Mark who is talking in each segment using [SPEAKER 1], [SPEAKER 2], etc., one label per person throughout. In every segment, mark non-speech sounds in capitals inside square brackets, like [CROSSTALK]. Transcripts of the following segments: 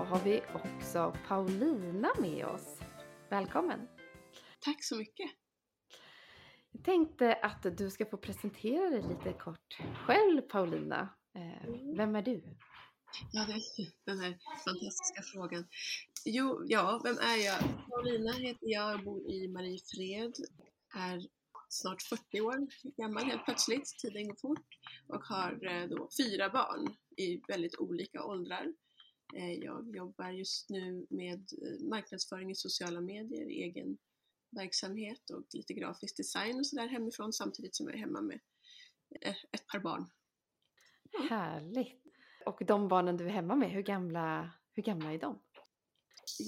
[SPEAKER 1] idag har vi också Paulina med oss. Välkommen!
[SPEAKER 2] Tack så mycket!
[SPEAKER 1] Jag tänkte att du ska få presentera dig lite kort själv Paulina. Eh. Vem är du?
[SPEAKER 2] Ja, det är den här fantastiska frågan. Jo, ja, vem är jag? Paulina heter jag och bor i Mariefred. Är snart 40 år gammal helt plötsligt, tiden går fort. Och har eh, då fyra barn i väldigt olika åldrar. Eh, Jag jobbar just nu med eh, marknadsföring i sociala medier, egen verksamhet och lite grafisk design och sådär hemifrån samtidigt som jag är hemma med eh, ett par barn.
[SPEAKER 1] Härligt! Och de barnen du är hemma med, hur gamla, hur gamla är de?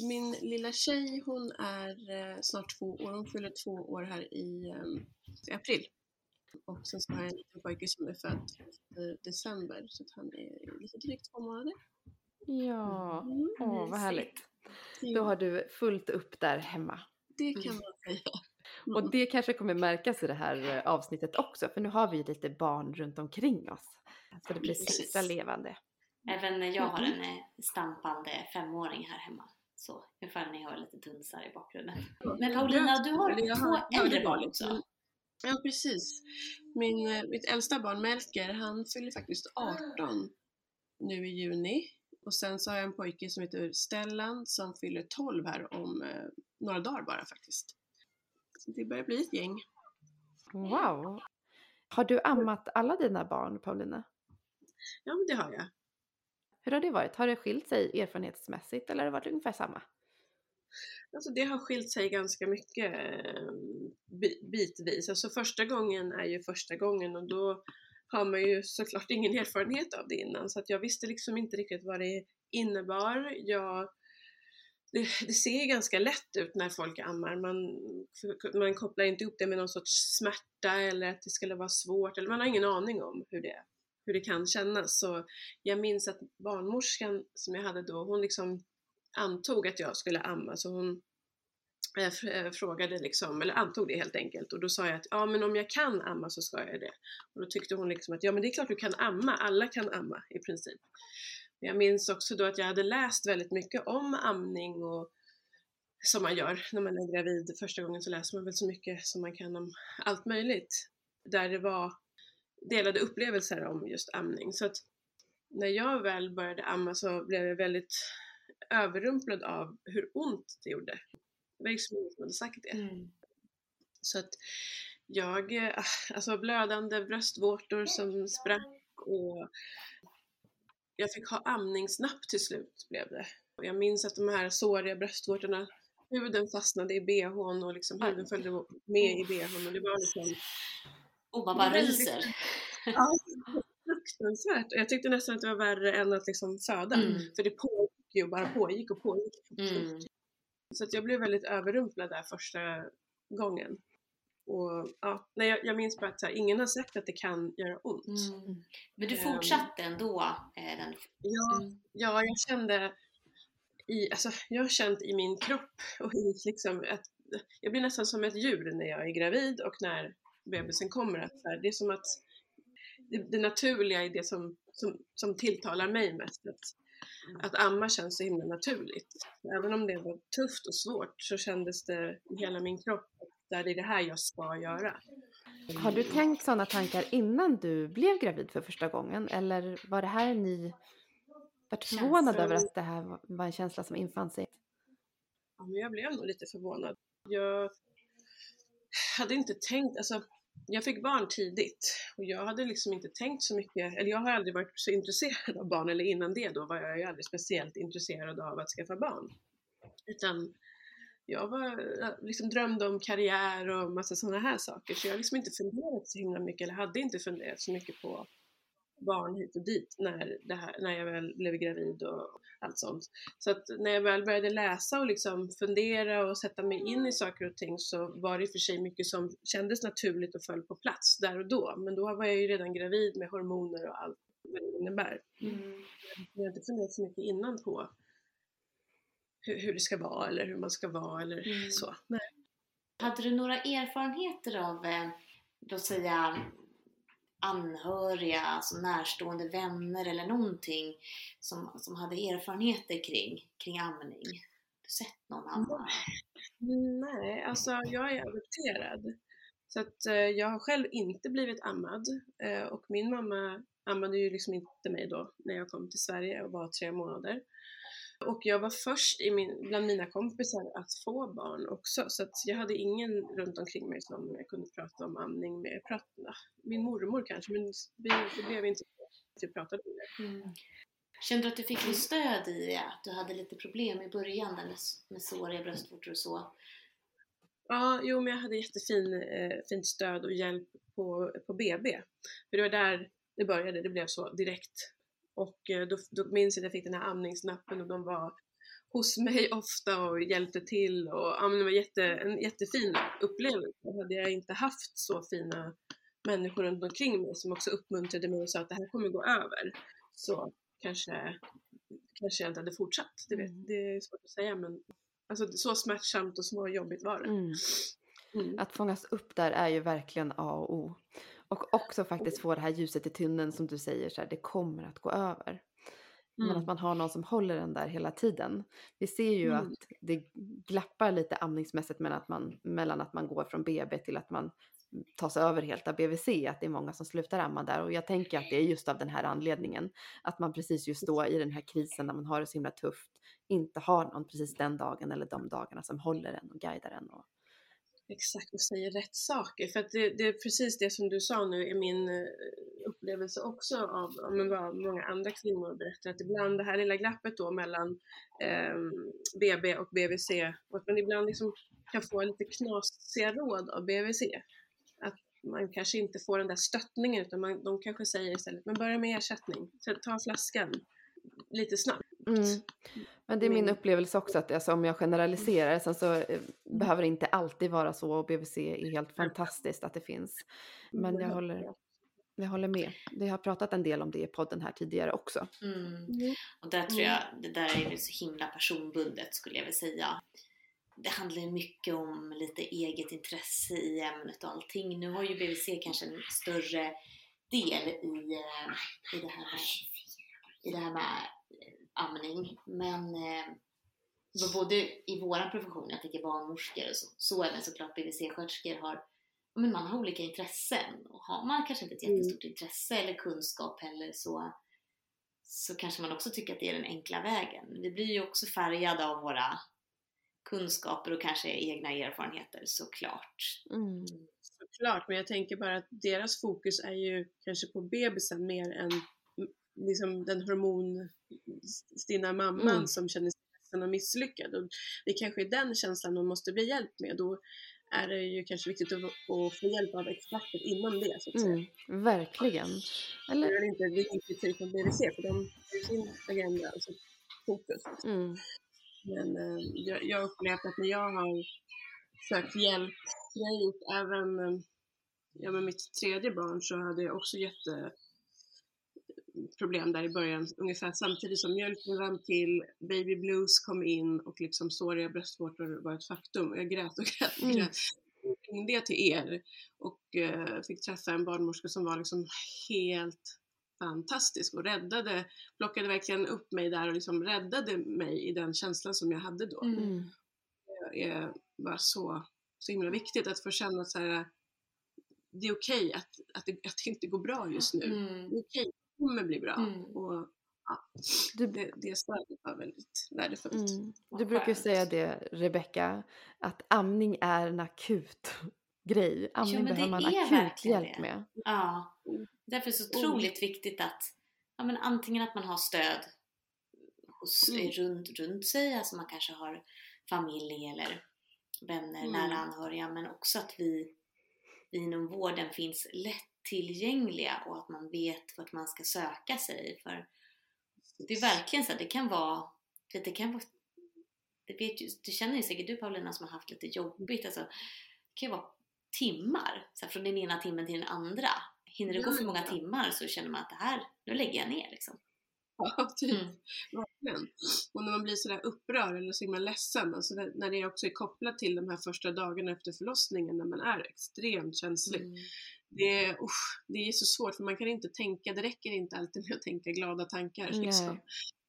[SPEAKER 2] Min lilla tjej hon är snart två år, hon fyller två år här i, i april. Och sen så har jag en liten pojke som är född i december så att han är lite drygt två månader.
[SPEAKER 1] Ja,
[SPEAKER 2] Mm,
[SPEAKER 1] åh vad härligt. Då har du fullt upp där hemma.
[SPEAKER 2] Det kan man säga. Mm.
[SPEAKER 1] Och det kanske kommer märkas i det här eh, avsnittet också, för nu har vi lite barn runt omkring oss. Så det blir extra levande.
[SPEAKER 3] Även jag har en eh, stampande femåring här hemma. Så när jag har lite dunsar i bakgrunden. Men Paulina, du har två äldre barn också.
[SPEAKER 2] Ja, precis. Min, eh, mitt äldsta barn Melker, han fyller faktiskt 18 nu i juni. Och sen så har jag en pojke som heter Stellan som fyller 12 här om eh, några dagar bara faktiskt. Så det börjar bli ett gäng.
[SPEAKER 1] Wow! Har du ammat alla dina barn, Paulina?
[SPEAKER 2] Ja, men det har jag.
[SPEAKER 1] Hur har det varit? Har det skilt sig erfarenhetsmässigt eller har det varit ungefär samma?
[SPEAKER 2] Alltså det har skilt sig ganska mycket eh, bi- bitvis. Alltså första gången är ju första gången och då har man ju såklart ingen erfarenhet av det innan så att jag visste liksom inte riktigt vad det innebar. Jag, det, det ser ganska lätt ut när folk ammar. Man, man kopplar inte ihop det med någon sorts smärta eller att det skulle vara svårt eller man har ingen aning om hur det, hur det kan kännas. Så jag minns att barnmorskan som jag hade då, hon liksom antog att jag skulle amma så hon jag eh, frågade liksom, eller antog det helt enkelt och då sa jag att ja men om jag kan amma så ska jag det. Och då tyckte hon liksom att ja men det är klart du kan amma, alla kan amma i princip. Jag minns också då att jag hade läst väldigt mycket om amning och som man gör när man är gravid. Första gången så läser man väl så mycket som man kan om allt möjligt. Där det var delade upplevelser om just amning. Så att när jag väl började amma så blev jag väldigt överrumplad av hur ont det gjorde. Det var ingen som hade sagt det.
[SPEAKER 3] Mm.
[SPEAKER 2] Så att jag, eh, alltså blödande bröstvårtor som sprack och jag fick ha amningsnapp till slut blev det. Och jag minns att de här såriga bröstvårtorna, huden fastnade i bhn och liksom huden följde med i bhn och det var liksom
[SPEAKER 3] Och man bara ryser. [LAUGHS]
[SPEAKER 2] ja, fruktansvärt. Jag tyckte nästan att det var värre än att liksom föda.
[SPEAKER 3] Mm.
[SPEAKER 2] För det pågick ju, bara pågick och pågick.
[SPEAKER 3] Mm.
[SPEAKER 2] Så att jag blev väldigt överrumplad där första gången. Och ja, nej, jag, jag minns bara att här, ingen har sagt att det kan göra ont.
[SPEAKER 3] Mm. Men du
[SPEAKER 2] Ehm.
[SPEAKER 3] fortsatte ändå eh, den...
[SPEAKER 2] Ja,
[SPEAKER 3] Mm.
[SPEAKER 2] ja, jag kände i, alltså, jag har känt i min kropp och i liksom att jag blir nästan som ett djur när jag är gravid och när bebisen kommer. Att här, det är som att det, det naturliga är det som, som, som tilltalar mig mest. Att, att amma känns så himla naturligt. Även om det var tufft och svårt så kändes det i hela min kropp att det är det här jag ska göra.
[SPEAKER 1] Har du tänkt sådana tankar innan du blev gravid för första gången? Eller var det här en ny... Vart förvånad över att det här var- var en känsla som infann sig?
[SPEAKER 2] Ja, men jag blev nog lite förvånad. Jag hade inte tänkt, alltså jag fick barn tidigt och jag hade liksom inte tänkt så mycket, eller jag har aldrig varit så intresserad av barn, eller innan det då var jag ju aldrig speciellt intresserad av att skaffa barn. Utan jag var, liksom drömde om karriär och massa sådana här saker, så jag har liksom inte funderat så himla mycket, eller hade inte funderat så mycket på barn hit och dit när, det här, när jag väl blev gravid och allt sånt. Så att när jag väl började läsa och liksom fundera och sätta mig in i saker och ting så var det i och för sig mycket som kändes naturligt och föll på plats där och då. Men då var jag ju redan gravid med hormoner och allt vad det innebär.
[SPEAKER 3] Mm.
[SPEAKER 2] Jag har inte funderat så mycket innan på hur, hur det ska vara eller hur man ska vara eller
[SPEAKER 3] Mm.
[SPEAKER 2] så. Nej.
[SPEAKER 3] Hade du några erfarenheter av, eh, låt säga, anhöriga, alltså närstående vänner eller någonting som, som hade erfarenheter kring, kring amning? Har du sett någon amma?
[SPEAKER 2] Nej, alltså jag är adopterad. Så att eh, jag har själv inte blivit ammad eh, och min mamma ammade ju liksom inte mig då när jag kom till Sverige och var tre månader. Och jag var först i min, bland mina kompisar att få barn också så att jag hade ingen runt omkring mig som jag kunde prata om amning med. Pratade, min mormor kanske men vi, det blev inte så att vi pratade om det.
[SPEAKER 3] Mm. Kände du att du fick något stöd i att du hade lite problem i början med, med såriga bröstvårtor och så?
[SPEAKER 2] Ja, jo men jag hade jättefin eh, fint stöd och hjälp på, på BB. För det var där det började, det blev så direkt. Och eh, då, då minns jag att jag fick den här amningsnappen och de var hos mig [LAUGHS] ofta och hjälpte till och ja, det var jätte, en jättefin upplevelse. Hade jag inte haft så fina människor runt omkring mig som också uppmuntrade mig och sa att det här kommer gå över så kanske, kanske jag inte hade fortsatt. Det, vet,
[SPEAKER 1] Mm.
[SPEAKER 2] det är svårt att säga men alltså, så smärtsamt och så jobbigt var det.
[SPEAKER 1] Mm.
[SPEAKER 2] Mm.
[SPEAKER 1] Att fångas upp där är ju verkligen A och O. Och också faktiskt få det här ljuset i tunneln som du säger, så här, det kommer att gå över. Men
[SPEAKER 2] Mm.
[SPEAKER 1] att man har någon som håller den där hela tiden. Vi ser ju
[SPEAKER 2] Mm.
[SPEAKER 1] att det glappar lite amningsmässigt mellan att, man, mellan att man går från BB till att man tas över helt av BVC, att det är många som slutar amma där. Och jag tänker att det är just av den här anledningen. Att man precis just då i den här krisen när man har det så himla tufft, inte har någon precis den dagen eller de dagarna som håller en och guidar en. Och,
[SPEAKER 2] Exakt, och säger rätt saker. För att det, det är precis det som du sa nu är min eh, upplevelse också av men vad många andra kvinnor berättar. Att ibland det här lilla glappet då mellan eh, BB och BVC, och att man ibland liksom kan få lite knasiga råd av BVC. Att man kanske inte får den där stöttningen utan man, de kanske säger istället, men börja med ersättning, Så ta flaskan lite snabbt.
[SPEAKER 1] Mm. Men det är min
[SPEAKER 2] Min-
[SPEAKER 1] upplevelse också att alltså, om jag generaliserar, sen så eh, behöver det inte alltid vara så och BVC är helt fantastiskt att det finns. Men jag håller, jag håller med. Vi har pratat en del om det i podden här tidigare också.
[SPEAKER 3] Mm.
[SPEAKER 2] Mm.
[SPEAKER 3] Och där tror
[SPEAKER 2] Mm.
[SPEAKER 3] jag, det där är ju så himla personbundet skulle jag vilja säga. Det handlar ju mycket om lite eget intresse i ämnet och allting. Nu har ju BVC kanske en större del i, eh, i det här med, i det här med amning. Men eh, både i våran profession, jag tänker barnmorskor och så, så även såklart BVC-sköterskor har men man har olika intressen och har man kanske inte ett
[SPEAKER 2] Mm.
[SPEAKER 3] jättestort intresse eller kunskap heller så så kanske man också tycker att det är den enkla vägen. Vi blir ju också färgade av våra kunskaper och kanske egna erfarenheter såklart.
[SPEAKER 1] Mm.
[SPEAKER 2] Såklart, men jag tänker bara att deras fokus är ju kanske på bebisen mer än mm, liksom den hormonstinna mamman
[SPEAKER 1] Mm.
[SPEAKER 2] som känner sig ledsen och misslyckad. Och det kanske är den känslan man måste bli hjälpt med. Då är det ju kanske viktigt att, att få hjälp av experter inom det så att säga.
[SPEAKER 1] Mm. Verkligen. Eller,
[SPEAKER 2] Det är inte, inte kritik från BVC för de har ju sin agenda, alltså fokus.
[SPEAKER 1] mm.
[SPEAKER 2] Men eh, jag, jag har upplevt att när jag har sökt hjälp, det har jag gjort även eh, ja, med mitt tredje barn så hade jag också jätte problem där i början, ungefär samtidigt som mjölken rann till, baby blues kom in och liksom såriga bröstvårtor var ett faktum. Jag grät och grät och
[SPEAKER 1] Mm.
[SPEAKER 2] grät. Jag ringde jag till er och eh, fick träffa en barnmorska som var liksom helt fantastisk och räddade, plockade verkligen upp mig där och liksom räddade mig i den känslan som jag hade då.
[SPEAKER 1] Mm.
[SPEAKER 2] Det är bara så, så himla viktigt att få känna att så här, det är okej att, att, det, att det inte går bra just nu.
[SPEAKER 3] Mm.
[SPEAKER 2] Det är okej, det kommer bli bra.
[SPEAKER 3] Mm.
[SPEAKER 2] Och, ja,
[SPEAKER 1] Du,
[SPEAKER 2] det, det stödet var väldigt värdefullt.
[SPEAKER 1] mm. Du brukar säga det, Rebecka, att amning är en akut [LAUGHS] grej. Amning
[SPEAKER 3] det
[SPEAKER 1] behöver man akut hjälp
[SPEAKER 3] det.
[SPEAKER 1] med.
[SPEAKER 3] Ja, därför är det så otroligt viktigt att ja, men antingen att man har stöd hos,
[SPEAKER 2] Mm.
[SPEAKER 3] runt, runt sig, alltså man kanske har familj eller vänner,
[SPEAKER 2] Mm.
[SPEAKER 3] nära anhöriga, men också att vi, vi inom vården finns lättillgängliga och att man vet vart man ska söka sig. För det är verkligen så att det kan vara, det kan vara det, vet ju, det känner ju säkert du Paulina som har haft lite jobbigt. Alltså, det kan ju vara timmar, så här, från den ena timmen till den andra. Hinner det gå för många timmar så känner man att det här, nu lägger jag ner liksom.
[SPEAKER 2] Ja, typ.
[SPEAKER 3] Mm.
[SPEAKER 2] Verkligen. Och när man blir sådär upprörd eller så himla ledsen, alltså det, när det också är kopplat till de här första dagarna efter förlossningen när man är extremt känslig.
[SPEAKER 3] Mm.
[SPEAKER 2] Det, är, usch, det är så svårt för man kan inte tänka, det räcker inte alltid med att tänka glada tankar
[SPEAKER 1] Nej.
[SPEAKER 2] liksom.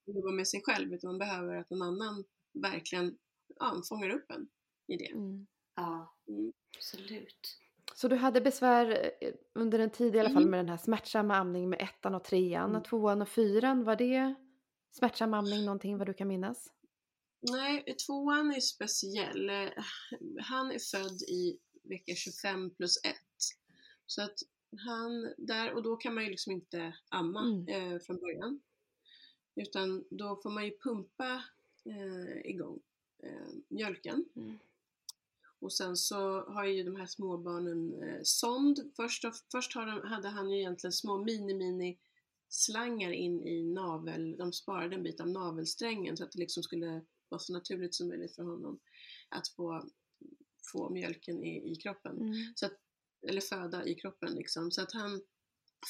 [SPEAKER 2] Jobba med sig själv utan man behöver att någon annan verkligen ja, fångar upp en i det.
[SPEAKER 1] Mm.
[SPEAKER 3] Ja,
[SPEAKER 2] Mm.
[SPEAKER 3] absolut.
[SPEAKER 1] Så du hade besvär eh, under en tid i alla fall
[SPEAKER 2] Mm.
[SPEAKER 1] med den här smärtsamma amningen med ettan och trean
[SPEAKER 2] Mm.
[SPEAKER 1] och tvåan och fyran. Var det smärtsam amning någonting vad du kan minnas?
[SPEAKER 2] Nej, tvåan är speciell. Eh, Han är född i vecka 25 plus 1. Så att han där, och då kan man ju liksom inte amma
[SPEAKER 1] Mm.
[SPEAKER 2] eh, från början. Utan då får man ju pumpa eh, igång eh, mjölken.
[SPEAKER 1] Mm.
[SPEAKER 2] Och sen så har ju de här småbarnen eh, sond. Först, och, först de, hade han ju egentligen små mini-mini slangar in i navel, de sparade en bit av navelsträngen så att det liksom skulle vara så naturligt som möjligt för honom att få, få mjölken i, i kroppen.
[SPEAKER 1] Mm.
[SPEAKER 2] Så att, eller föda i kroppen liksom. Så att han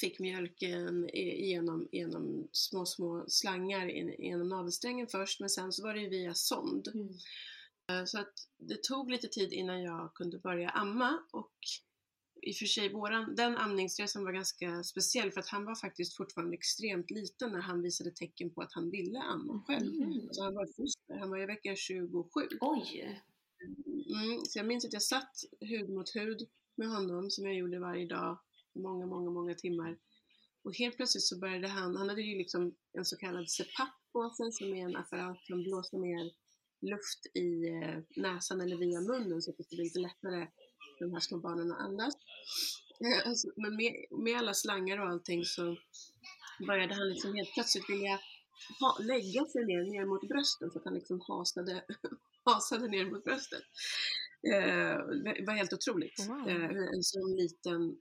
[SPEAKER 2] fick mjölken genom, genom små, små slangar genom navelsträngen först men sen så var det via sond.
[SPEAKER 3] Mm.
[SPEAKER 2] Eh, Så att det tog lite tid innan jag kunde börja amma och i och för sig våran, den amningsresan var ganska speciell för att han var faktiskt fortfarande extremt liten när han visade tecken på att han ville amma själv.
[SPEAKER 3] Mm.
[SPEAKER 2] Alltså han var ett foster, han var i vecka 27.
[SPEAKER 3] Oj!
[SPEAKER 2] Mm, så jag minns att jag satt hud mot hud med honom som jag gjorde varje dag, många, många, många timmar. Och helt plötsligt så började han, han hade ju liksom en så kallad CPAP på sig som är en apparat som blåser ner luft i eh, näsan eller via munnen så att det blir lite lättare för de här små barnen att andas. Eh, alltså, men med, med alla slangar och allting så började han liksom helt plötsligt vilja ha, lägga sig ner, ner mot brösten så att han liksom hasade, [LAUGHS] hasade ner mot bröstet. Eh, det var helt otroligt
[SPEAKER 1] Wow.
[SPEAKER 2] eh, hur en sån liten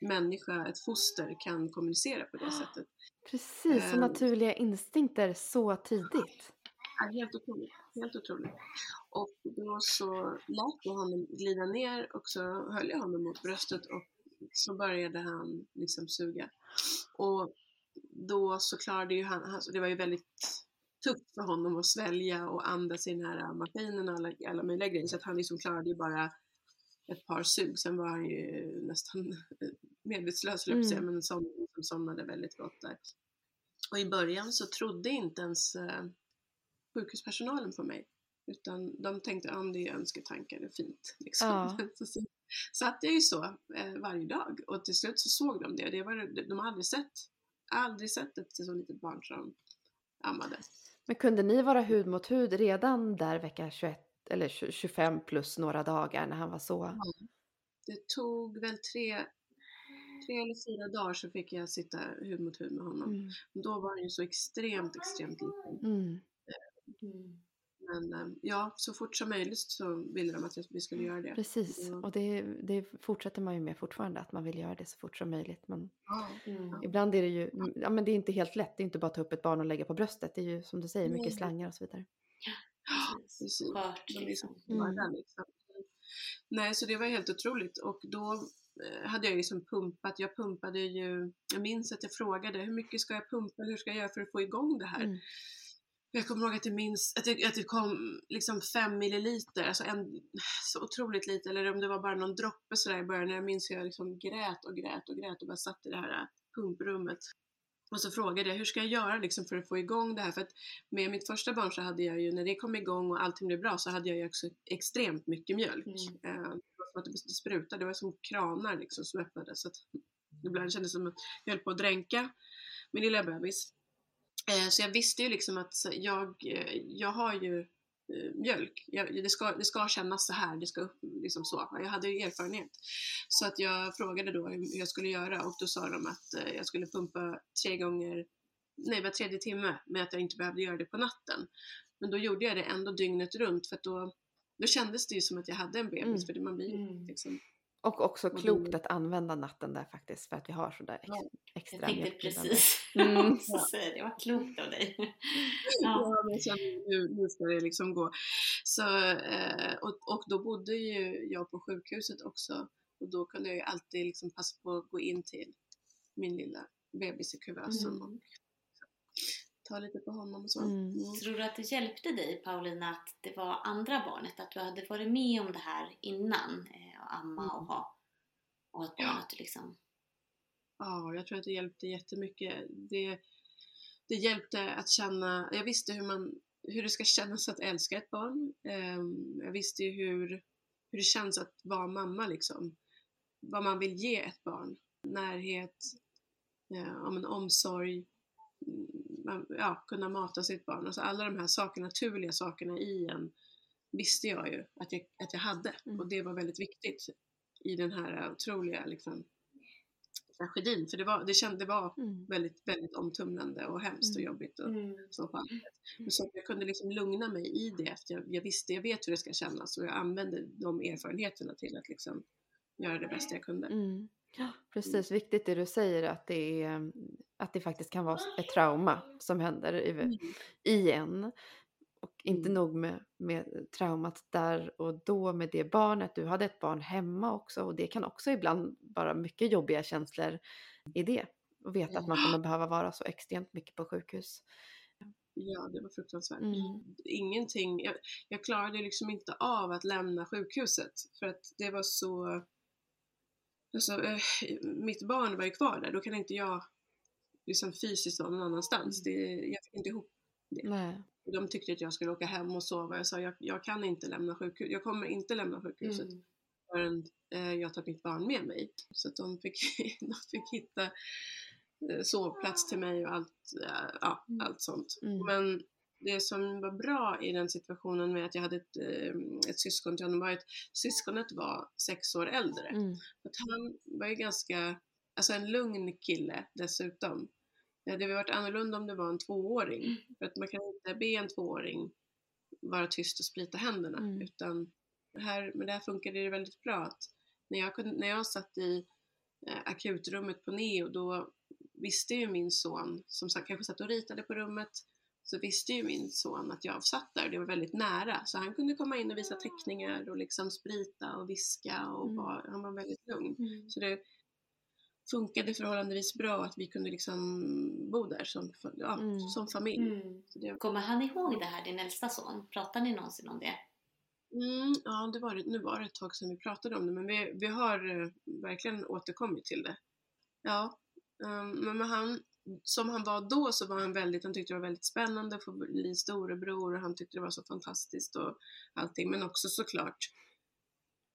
[SPEAKER 2] människa, ett foster, kan kommunicera på det sättet.
[SPEAKER 1] Precis, så
[SPEAKER 2] Ehm.
[SPEAKER 1] naturliga instinkter så tidigt.
[SPEAKER 2] Ja, helt otroligt. Helt otroligt. Och då så lät jag honom glida ner och så höll jag honom mot bröstet och så började han liksom suga. Och då så klarade ju han, det var ju väldigt tufft för honom att svälja och andas i den här maskinen och alla, alla möjliga grejer så att han liksom klarade ju bara ett par sug. Sen var han ju nästan medvetslös, mm. säga, men som, som somnade väldigt gott där. Och i början så trodde inte ens eh, sjukhuspersonalen på mig. Utan de tänkte att ah, det är önsketankar, det är fint. Liksom.
[SPEAKER 1] Ja. [LAUGHS]
[SPEAKER 2] så, så satt jag ju så eh, varje dag och till slut så såg de det. det var, de har aldrig sett, aldrig sett ett så litet barn som ammade.
[SPEAKER 1] Men kunde ni vara hud mot hud redan där vecka 21 eller 25 plus några dagar när han var så?
[SPEAKER 2] Ja. Det tog väl tre, tre eller fyra dagar så fick jag sitta hud mot hud med honom.
[SPEAKER 1] Mm.
[SPEAKER 2] Då var han ju så extremt, extremt liten.
[SPEAKER 1] Mm.
[SPEAKER 3] Mm.
[SPEAKER 2] Men eh, ja, så fort som möjligt så ville de att vi skulle göra det.
[SPEAKER 1] Precis,
[SPEAKER 2] Ja.
[SPEAKER 1] och det, det fortsätter man ju med fortfarande, att man vill göra det så fort som möjligt. Men
[SPEAKER 2] Ja.
[SPEAKER 3] Mm.
[SPEAKER 1] ibland är det ju, ja men det är inte helt lätt, det är inte bara att ta upp ett barn och lägga på bröstet. Det är ju som du säger mycket slangar och så vidare.
[SPEAKER 2] Precis.
[SPEAKER 3] Skört liksom.
[SPEAKER 2] hårda, liksom. Nej, så det var helt otroligt och då eh, hade jag liksom pumpat, jag pumpade ju, jag minns att jag frågade hur mycket ska jag pumpa, hur ska jag göra för att få igång det här?
[SPEAKER 1] Mm.
[SPEAKER 2] Jag kommer ihåg att det, minns, att det, att det kom liksom fem milliliter, alltså en, så otroligt lite, eller om det var bara någon droppe sådär i början. Jag minns hur jag liksom grät och grät och grät och bara satt i det här pumprummet. Och så frågade jag, hur ska jag göra liksom för att få igång det här? För att med mitt första barn så hade jag ju, när det kom igång och allting blev bra, så hade jag ju också extremt mycket mjölk.
[SPEAKER 3] Mm.
[SPEAKER 2] Eh, det var som att det sprutade, det var som kranar liksom som öppnades. Så att ibland kändes det som att jag höll på att dränka min lilla bebis. Eh, Så jag visste ju liksom att jag, eh, jag har ju eh, mjölk. Jag, det, ska, det ska kännas så här, det ska upp liksom så. Jag hade ju erfarenhet. Så att jag frågade då hur jag skulle göra och då sa de att jag skulle pumpa tre gånger, nej var tredje timme, men att jag inte behövde göra det på natten. Men då gjorde jag det ändå dygnet runt för att då, då kändes det ju som att jag hade en bebis
[SPEAKER 1] Mm.
[SPEAKER 2] för det man blir
[SPEAKER 3] Mm.
[SPEAKER 2] liksom
[SPEAKER 1] Och också klokt att använda natten där faktiskt för att vi har sådär ex- extra
[SPEAKER 3] Jag tänkte precis
[SPEAKER 1] Mm. [LAUGHS]
[SPEAKER 3] också säga det. var klokt av dig. Ja.
[SPEAKER 2] Ja, jag kände nu, nu ska det liksom gå. Så, eh, och, och då bodde ju jag på sjukhuset också och då kunde jag ju alltid liksom passa på att gå in till min lilla bebis i kuvösen
[SPEAKER 3] Mm.
[SPEAKER 2] och ta lite på honom och så.
[SPEAKER 1] Mm.
[SPEAKER 2] Mm.
[SPEAKER 3] Tror du att det hjälpte dig Paulina att det var andra barnet? Att du hade varit med om det här innan? Eh, och amma och ha och ett barn
[SPEAKER 2] Ja.
[SPEAKER 3] att du liksom...
[SPEAKER 2] Ja, jag tror att det hjälpte jättemycket. Det, det hjälpte att känna, jag visste hur, man, hur det ska kännas att älska ett barn. Ehm, Jag visste ju hur, hur det känns att vara mamma liksom. Vad man vill ge ett barn. Närhet, eh, om en omsorg, mm, ja, kunna mata sitt barn. Alltså alla de här sakerna, naturliga sakerna i en visste jag ju att jag, att jag hade.
[SPEAKER 1] Mm.
[SPEAKER 2] Och det var väldigt viktigt i den här otroliga liksom, tragedin. För det var, det kände, det var
[SPEAKER 1] Mm.
[SPEAKER 2] väldigt, väldigt omtumlande och hemskt och
[SPEAKER 1] Mm.
[SPEAKER 2] jobbigt. Och, så på allt. Men så jag kunde liksom lugna mig i det efter jag, jag visste, jag vet hur det ska kännas och jag använde de erfarenheterna till att liksom göra det bästa jag kunde.
[SPEAKER 1] Mm. Precis. Viktigt det du säger att det, är, att det faktiskt kan vara ett trauma som händer i,
[SPEAKER 2] Mm.
[SPEAKER 1] i en. Och inte
[SPEAKER 2] Mm.
[SPEAKER 1] nog med, med traumat där och då med det barnet. Du hade ett barn hemma också och det kan också ibland vara mycket jobbiga känslor i det. Och veta att man kommer behöva vara så extremt mycket på sjukhus.
[SPEAKER 2] Ja, det var fruktansvärt.
[SPEAKER 1] Mm.
[SPEAKER 2] Ingenting, jag, jag klarade liksom inte av att lämna sjukhuset för att det var så Alltså, eh, mitt barn var ju kvar där, då kan inte jag liksom fysiskt vara någon annanstans. Det, jag fick inte ihop
[SPEAKER 1] Nej.
[SPEAKER 2] De tyckte att jag skulle åka hem och sova. Jag sa jag, jag kan inte lämna sjukhuset. Jag kommer inte lämna sjukhuset
[SPEAKER 3] Mm.
[SPEAKER 2] förrän eh, jag tar mitt barn med mig. Så att de fick, [LAUGHS] de fick hitta eh, sovplats till mig och allt, eh, ja,
[SPEAKER 1] Mm.
[SPEAKER 2] allt sånt.
[SPEAKER 1] Mm.
[SPEAKER 2] Men det som var bra i den situationen med att jag hade ett, eh, ett syskon till honom var att syskonet var sex år äldre.
[SPEAKER 1] Mm.
[SPEAKER 2] Att han var ju ganska, alltså en lugn kille dessutom. Det hade varit annorlunda om det var en tvååring.
[SPEAKER 1] Mm.
[SPEAKER 2] För att man kan inte be en tvååring vara tyst och sprita händerna.
[SPEAKER 1] Mm.
[SPEAKER 2] Utan här, men där funkade det väldigt bra att när jag, kunde, när jag satt i eh, akutrummet på Neo då visste ju min son, som kanske satt och ritade på rummet, så visste ju min son att jag satt där. Det var väldigt nära. Så han kunde komma in och visa teckningar och liksom sprita och viska och
[SPEAKER 1] Mm.
[SPEAKER 2] var, han var väldigt lugn.
[SPEAKER 3] Mm.
[SPEAKER 2] Så det funkade förhållandevis bra att vi kunde liksom bo där som, ja,
[SPEAKER 1] Mm.
[SPEAKER 2] som familj.
[SPEAKER 3] Mm.
[SPEAKER 2] Så det,
[SPEAKER 3] Kommer han ihåg det här, din äldsta son? Pratar ni någonsin om det?
[SPEAKER 2] mm, ja, det var, det- nu var det ett tag sedan vi pratade om det, men vi, vi har eh, verkligen återkommit till det. Ja, ehm, men med han, som han var då så var han väldigt, han tyckte det var väldigt spännande att få bli storebror och han tyckte det var så fantastiskt och allting, men också såklart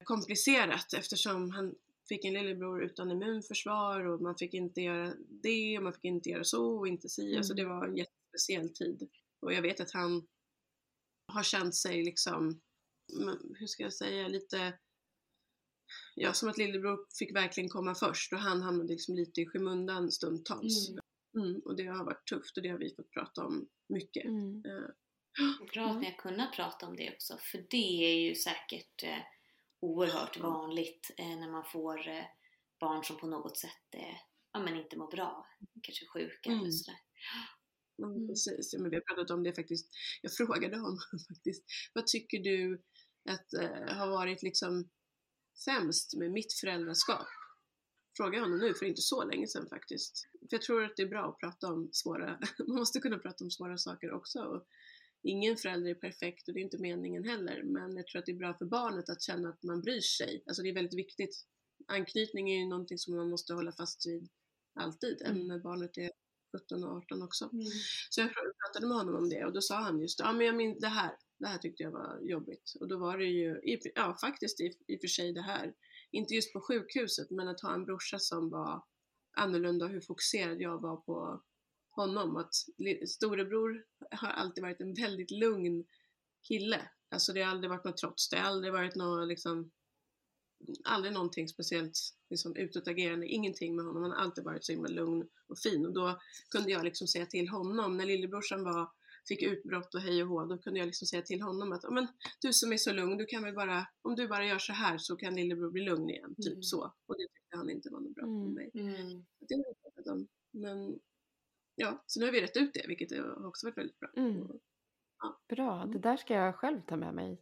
[SPEAKER 2] komplicerat eftersom han fick en lillebror utan immunförsvar och man fick inte göra det och man fick inte göra så och inte si. Alltså det var en jättespeciell tid. Och jag vet att han har känt sig liksom, hur ska jag säga, lite Ja, som att lillebror fick verkligen komma först och han hamnade liksom lite i skymundan stundtals.
[SPEAKER 3] Mm.
[SPEAKER 2] Mm, och det har varit tufft och det har vi fått prata om mycket.
[SPEAKER 1] Mm.
[SPEAKER 2] Eh,
[SPEAKER 3] Bra att
[SPEAKER 2] Mm.
[SPEAKER 3] ni har kunnat prata om det också, för det är ju säkert eh, oerhört vanligt eh, när man får eh, barn som på något sätt eh, ja, men inte mår bra, kanske sjuka
[SPEAKER 2] Mm.
[SPEAKER 3] eller sådär. Mm.
[SPEAKER 2] precis. Men vi har pratat om det faktiskt. Jag frågade honom [LAUGHS] faktiskt, vad tycker du att eh, har varit liksom sämst med mitt föräldraskap? Frågade honom nu för inte så länge sedan faktiskt. För jag tror att det är bra att prata om svåra, [LAUGHS] man måste kunna prata om svåra saker också. Och ingen förälder är perfekt och det är inte meningen heller. Men jag tror att det är bra för barnet att känna att man bryr sig. Alltså det är väldigt viktigt. Anknytning är ju någonting som man måste hålla fast vid alltid,
[SPEAKER 1] Mm.
[SPEAKER 2] även när barnet är 17 och 18 också.
[SPEAKER 3] Mm.
[SPEAKER 2] Så jag pratade med honom om det och då sa han just ja men jag min, det här, det här tyckte jag var jobbigt. Och då var det ju, ja faktiskt i, i och för sig det här, inte just på sjukhuset men att ha en brorsa som var annorlunda och hur fokuserad jag var på honom. Att storebror har alltid varit en väldigt lugn kille. Alltså det har aldrig varit något trots, det har aldrig varit något liksom aldrig någonting speciellt liksom, utåtagerande, ingenting med honom. Han har alltid varit så himla lugn och fin. Och då kunde jag liksom säga till honom, när lillebrorsan var, fick utbrott och hej och hå, då kunde jag liksom säga till honom att men, du som är så lugn, du kan väl bara, om du bara gör så här så kan lillebror bli lugn igen, typ
[SPEAKER 3] Mm.
[SPEAKER 2] så. Och det tyckte han inte var något bra
[SPEAKER 1] Mm.
[SPEAKER 2] för mig.
[SPEAKER 3] Mm.
[SPEAKER 2] Det om. Men ja, så nu har vi rätt ut det, vilket har också varit väldigt bra.
[SPEAKER 1] Mm.
[SPEAKER 2] Och,
[SPEAKER 1] Bra, det där ska jag själv ta med mig.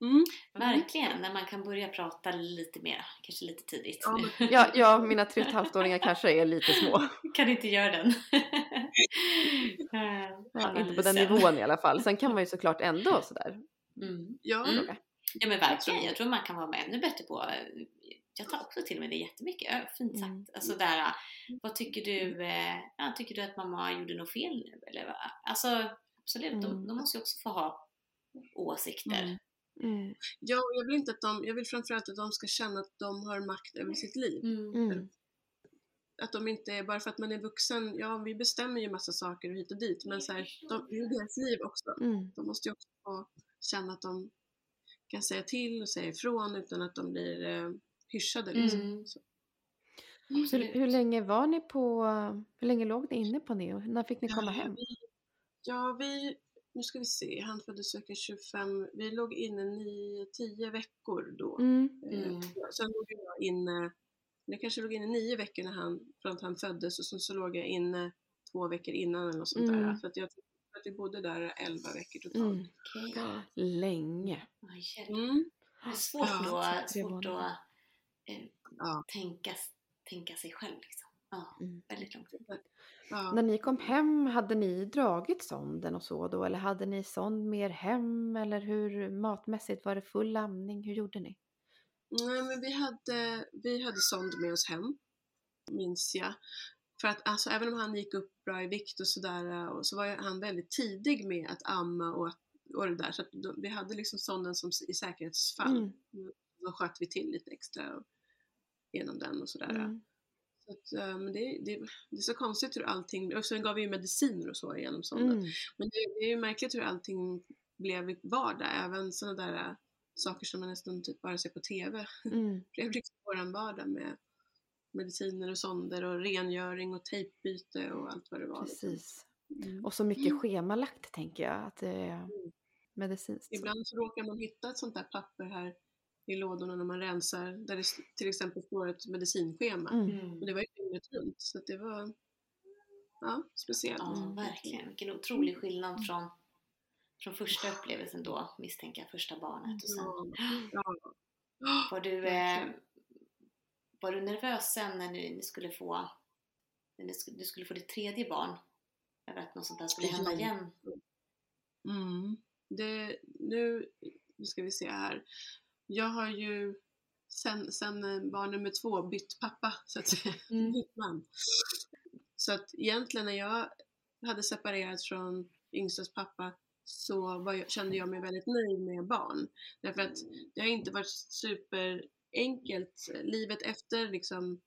[SPEAKER 2] Mm.
[SPEAKER 3] Verkligen, när man kan börja prata lite mer, kanske lite tidigt.
[SPEAKER 2] Ja, men-
[SPEAKER 1] Ja, ja mina tre och ett halvt åringar kanske är lite små. [LAUGHS]
[SPEAKER 3] kan inte göra den. [LAUGHS]
[SPEAKER 1] Ja, inte på den nivån i alla fall. Sen kan man ju såklart ändå sådär
[SPEAKER 3] Mm.
[SPEAKER 2] Ja,
[SPEAKER 3] Mm. Ja men verkligen, jag tror man kan vara ännu bättre på jag tar också till mig det jättemycket, fint sagt.
[SPEAKER 1] Mm.
[SPEAKER 3] Alltså där, vad tycker du, eh, ja, tycker du att mamma gjorde något fel nu? Eller, vad? alltså absolut, de,
[SPEAKER 1] Mm.
[SPEAKER 3] de måste ju också få ha åsikter.
[SPEAKER 1] Mm. Mm.
[SPEAKER 2] ja och jag vill inte att de, jag vill framförallt att de ska känna att de har makt över sitt liv.
[SPEAKER 3] Mm.
[SPEAKER 1] Mm.
[SPEAKER 2] Att de inte, är- bara för att man är vuxen, ja vi bestämmer ju massa saker och hit och dit, men så här, de, det är deras liv också.
[SPEAKER 1] Mm.
[SPEAKER 2] De måste ju också få känna att de kan säga till och säga ifrån utan att de blir eh, hyschade liksom.
[SPEAKER 3] Mm.
[SPEAKER 2] Så.
[SPEAKER 1] Hur, länge var ni på, hur länge låg ni inne på Neo? När fick ni komma
[SPEAKER 2] Ja,
[SPEAKER 1] hem?
[SPEAKER 2] Vi, ja, vi, nu ska vi se, han föddes cirka 25, vi låg inne 9-10 veckor då.
[SPEAKER 1] Mm.
[SPEAKER 2] Eh,
[SPEAKER 3] Mm.
[SPEAKER 2] Sen låg jag inne, jag kanske låg inne nio veckor när han, från att han föddes och sen så låg jag inne två veckor innan eller något sånt där.
[SPEAKER 1] Mm.
[SPEAKER 2] Så att jag tror att vi bodde där 11 veckor totalt.
[SPEAKER 1] Mm.
[SPEAKER 3] Okej.
[SPEAKER 1] Länge.
[SPEAKER 2] Mm.
[SPEAKER 3] Det är svårt
[SPEAKER 2] Ja,
[SPEAKER 3] då, svårt att eh,
[SPEAKER 2] Ja.
[SPEAKER 3] tänka, tänka sig själv liksom. Ja,
[SPEAKER 1] Mm.
[SPEAKER 3] väldigt lång tid.
[SPEAKER 2] Ja.
[SPEAKER 1] När ni kom hem, hade ni dragit sonden och så då? Eller hade ni sond mer hem? Eller hur matmässigt? Var det full amning? Hur gjorde ni?
[SPEAKER 2] Nej men vi hade, vi hade sond med oss hem, minns jag. För att alltså, även om han gick upp bra i vikt och sådär så var han väldigt tidig med att amma och, att, och det där. Så att då, vi hade liksom sonden som i säkerhetsfall.
[SPEAKER 1] Mm.
[SPEAKER 2] Då sköt vi till lite extra och, genom den och sådär.
[SPEAKER 1] Mm.
[SPEAKER 2] Så att, eh, men det, det, det är så konstigt hur allting, och sen gav vi ju mediciner och så genom sonden.
[SPEAKER 1] Mm.
[SPEAKER 2] Men det, det är ju märkligt hur allting blev vardag, även sådana där äh, saker som man nästan typ bara ser på TV. [LAUGHS]
[SPEAKER 1] Mm.
[SPEAKER 2] blev liksom våran vardag med mediciner och sonder och rengöring och tejpbyte och allt vad det var. liksom.
[SPEAKER 1] Precis.
[SPEAKER 2] Mm.
[SPEAKER 1] Och så mycket schemalagt tänker jag. Att det är medicinskt. så.
[SPEAKER 2] Ibland så råkar man hitta ett sånt där papper här i lådorna när man rensar där det till exempel står ett medicinschema.
[SPEAKER 1] Mm.
[SPEAKER 3] Mm.
[SPEAKER 2] Och det var ju dygnet runt så att det var ja, speciellt.
[SPEAKER 3] Ja,
[SPEAKER 1] Mm.
[SPEAKER 3] verkligen. Vilken otrolig skillnad från, från första upplevelsen då, misstänker jag, första barnet. Och sen,
[SPEAKER 2] Ja, ja. [GASPS]
[SPEAKER 3] var, du, eh, var du nervös sen när ni, ni skulle få när ni skulle, du skulle få ditt tredje barn? Över att något sånt där skulle hända igen?
[SPEAKER 2] Mm. Det, nu, nu ska vi se här. Jag har ju sen, sen eh, barn nummer två bytt pappa så att säga. [LAUGHS]
[SPEAKER 1] Mm.
[SPEAKER 2] Bytt man. Så att egentligen när jag hade separerat från yngstas pappa så jag, kände jag mig väldigt nöjd med barn. Därför att det har inte varit superenkelt. Livet efter liksom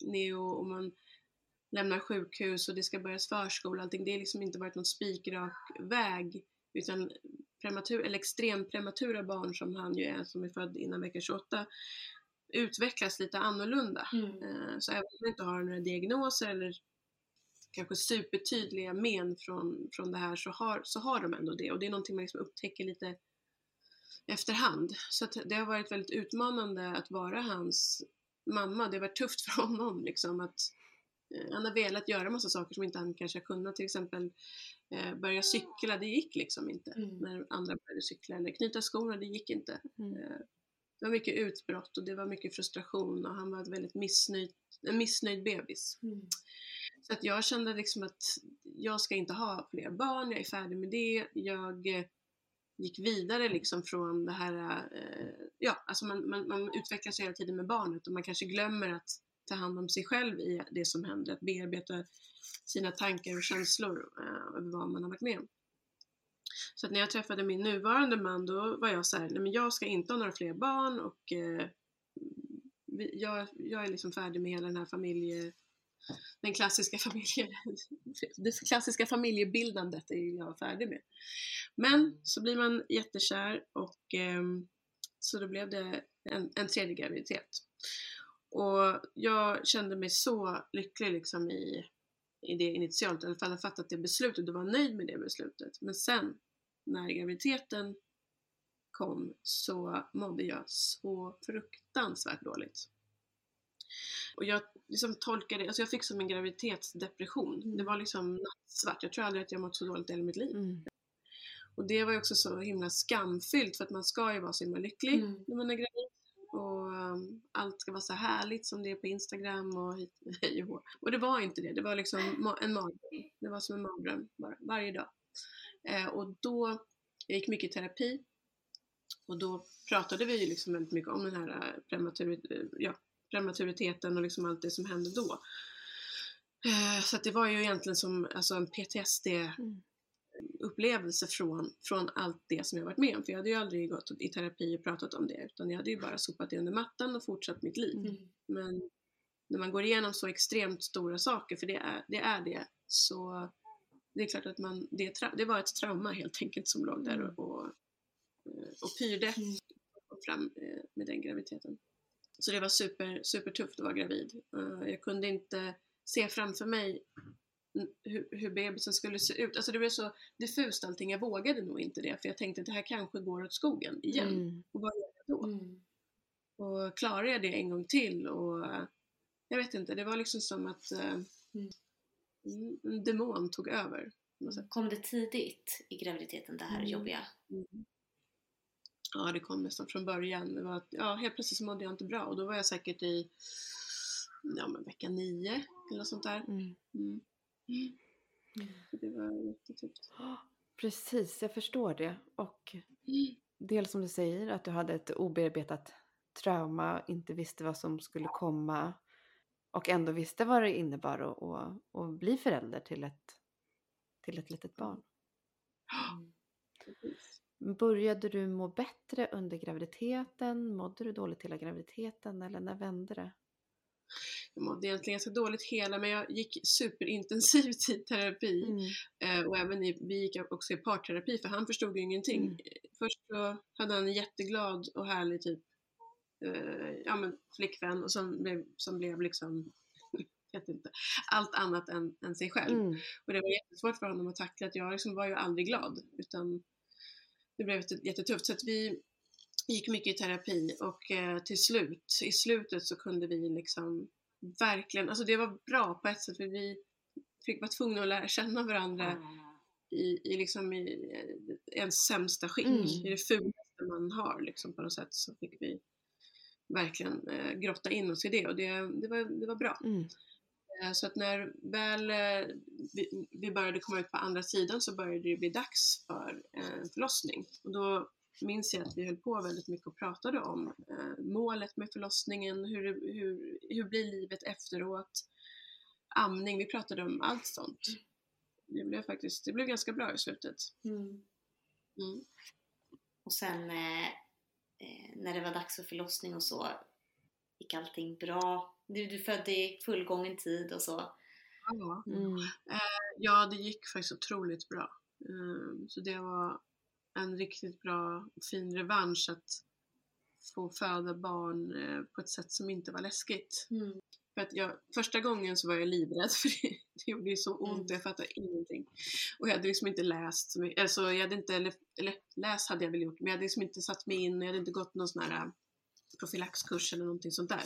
[SPEAKER 2] Neo och man lämnar sjukhus och det ska börjas förskola och allting. Det har liksom inte varit någon spikrak väg utan prematur, eller extremt prematura barn som han ju är som är född innan vecka 28 utvecklas lite annorlunda.
[SPEAKER 3] Mm.
[SPEAKER 2] Eh, Så även om man inte har några diagnoser eller kanske supertydliga men från, från det här så har, så har de ändå det och det är någonting man liksom upptäcker lite efterhand. Så det har varit väldigt utmanande att vara hans mamma. Det har varit tufft [LAUGHS] för honom liksom att eh, han har velat göra massa saker som inte han kanske har kunnat, till exempel eh, börja cykla, det gick liksom inte
[SPEAKER 3] Mm.
[SPEAKER 2] när andra började cykla eller knyta skorna, det gick inte.
[SPEAKER 1] Mm.
[SPEAKER 2] Eh, Det var mycket utbrott och det var mycket frustration och han var ett väldigt missnöjd, en missnöjd bebis.
[SPEAKER 3] Mm.
[SPEAKER 2] Så att jag kände liksom att jag ska inte ha fler barn, jag är färdig med det. Jag eh, gick vidare liksom från det här, eh, ja, alltså man, man, man utvecklas hela tiden med barnet och man kanske glömmer att ta hand om sig själv i det som händer, att bearbeta sina tankar och känslor eh, över vad man har varit med om. Så att när jag träffade min nuvarande man då var jag så här, nej men jag ska inte ha några fler barn och eh, vi, jag, jag är liksom färdig med hela den här familje den klassiska familje, [LAUGHS] det klassiska familjebildandet är jag färdig med. Men så blir man jättekär och eh, så då blev det en, en tredje graviditet. Och jag kände mig så lycklig liksom i, i det initialt, i alla fall jag fattat det beslutet och var nöjd med det beslutet. Men sen när graviditeten kom så mådde jag så fruktansvärt dåligt. Och jag liksom tolkade, alltså jag fick som en graviditetsdepression. Det var liksom nattsvart. Jag tror aldrig att jag mått så dåligt i hela mitt liv.
[SPEAKER 1] Mm.
[SPEAKER 2] Och det var ju också så himla skamfyllt för att man ska ju vara så himla lycklig
[SPEAKER 3] Mm.
[SPEAKER 2] när man är gravid. Och um, allt ska vara så härligt som det är på Instagram och hej [LAUGHS] och. Och det var inte det. Det var liksom en mardröm. Det var som en mardröm bara, varje dag. Eh, och då, jag gick mycket i terapi. Och då pratade vi ju liksom väldigt mycket om den här eh, eh ja, prematuriteten och liksom allt det som hände då. Eh, så att det var ju egentligen som alltså en PTSD
[SPEAKER 1] Mm
[SPEAKER 2] upplevelse från, från allt det som jag varit med om. För jag hade ju aldrig gått i terapi och pratat om det utan jag hade ju bara sopat det under mattan och fortsatt mitt liv.
[SPEAKER 3] Mm.
[SPEAKER 2] Men när man går igenom så extremt stora saker, för det är det, är det så det är klart att man, det, det var ett trauma helt enkelt som låg där och, och, eh, och pyrde
[SPEAKER 3] Mm.
[SPEAKER 2] fram eh, med den graviditeten. Så det var super, supertufft att vara gravid. Eh, Jag kunde inte se framför mig hur, hur bebisen skulle se ut. Alltså det blev så diffust allting. Jag vågade nog inte det för jag tänkte att det här kanske går åt skogen igen.
[SPEAKER 1] Mm.
[SPEAKER 2] Och vad gör jag då?
[SPEAKER 3] Mm.
[SPEAKER 2] Och klarar jag det en gång till? Och jag vet inte, det var liksom som att eh, mm, en demon tog över.
[SPEAKER 3] Kom det tidigt i graviditeten det här
[SPEAKER 2] Mm.
[SPEAKER 3] jobbiga?
[SPEAKER 2] Mm. Ja, det kom nästan från början. Det var att, ja, helt plötsligt så mådde jag inte bra och då var jag säkert i ja, men vecka nio eller något sånt där.
[SPEAKER 1] Mm.
[SPEAKER 2] Mm. Det var jättetufft.
[SPEAKER 1] Precis, jag förstår det. Och
[SPEAKER 2] Mm.
[SPEAKER 1] dels som du säger att du hade ett obearbetat trauma, inte visste vad som skulle komma och ändå visste vad det innebar att, att, att bli förälder till ett, till ett litet barn.
[SPEAKER 3] Mm.
[SPEAKER 1] Började du må bättre under graviditeten? Mådde du dåligt hela graviditeten eller när vände det?
[SPEAKER 2] Jag mådde egentligen ganska dåligt hela men jag gick superintensivt [LAUGHS] i terapi.
[SPEAKER 1] Mm.
[SPEAKER 2] Eh, och även i, vi gick också i parterapi för han förstod ju ingenting.
[SPEAKER 1] Mm.
[SPEAKER 2] Först så hade han en jätteglad och härlig typ eh, ja, men flickvän och som blev, som blev liksom [LAUGHS] vet inte, allt annat än, än sig själv.
[SPEAKER 1] Mm.
[SPEAKER 2] Och det var jättesvårt för honom att tackla att jag liksom var ju aldrig glad utan det blev jätte- jättetufft. Så att vi gick mycket i terapi och eh, till slut, i slutet så kunde vi liksom verkligen, alltså det var bra på ett sätt för vi fick vara tvungna att lära känna varandra i, i, liksom i ens sämsta skick,
[SPEAKER 1] Mm.
[SPEAKER 2] i det fulaste man har liksom på något sätt så fick vi verkligen eh, grotta in oss i det och det, det, var, det var bra.
[SPEAKER 1] Mm.
[SPEAKER 2] Eh, Så att när väl eh, vi, vi började komma ut på andra sidan så började det bli dags för eh, förlossning. Och då minns jag att vi höll på väldigt mycket och pratade om eh, målet med förlossningen, hur, hur, hur blir livet efteråt, amning, vi pratade om allt sånt. Det blev faktiskt, det blev ganska bra i slutet.
[SPEAKER 3] Mm.
[SPEAKER 2] Mm.
[SPEAKER 3] Och sen eh, eh, när det var dags för förlossning och så gick allting bra. Du, du födde i fullgången tid och så.
[SPEAKER 2] Ja.
[SPEAKER 1] Mm.
[SPEAKER 2] ja, det gick faktiskt otroligt bra. Eh, Så det var en riktigt bra, fin revansch att få föda barn eh, på ett sätt som inte var läskigt.
[SPEAKER 3] Mm.
[SPEAKER 2] För att jag, första gången så var jag livrädd [LAUGHS] för det, det gjorde ju så ont och jag fattade ingenting. Och jag hade liksom inte läst, alltså jag hade inte, eller, läst hade jag väl gjort, men jag hade liksom inte satt mig in, jag hade inte gått någon sån här äh, profylaxkurs eller någonting sånt där.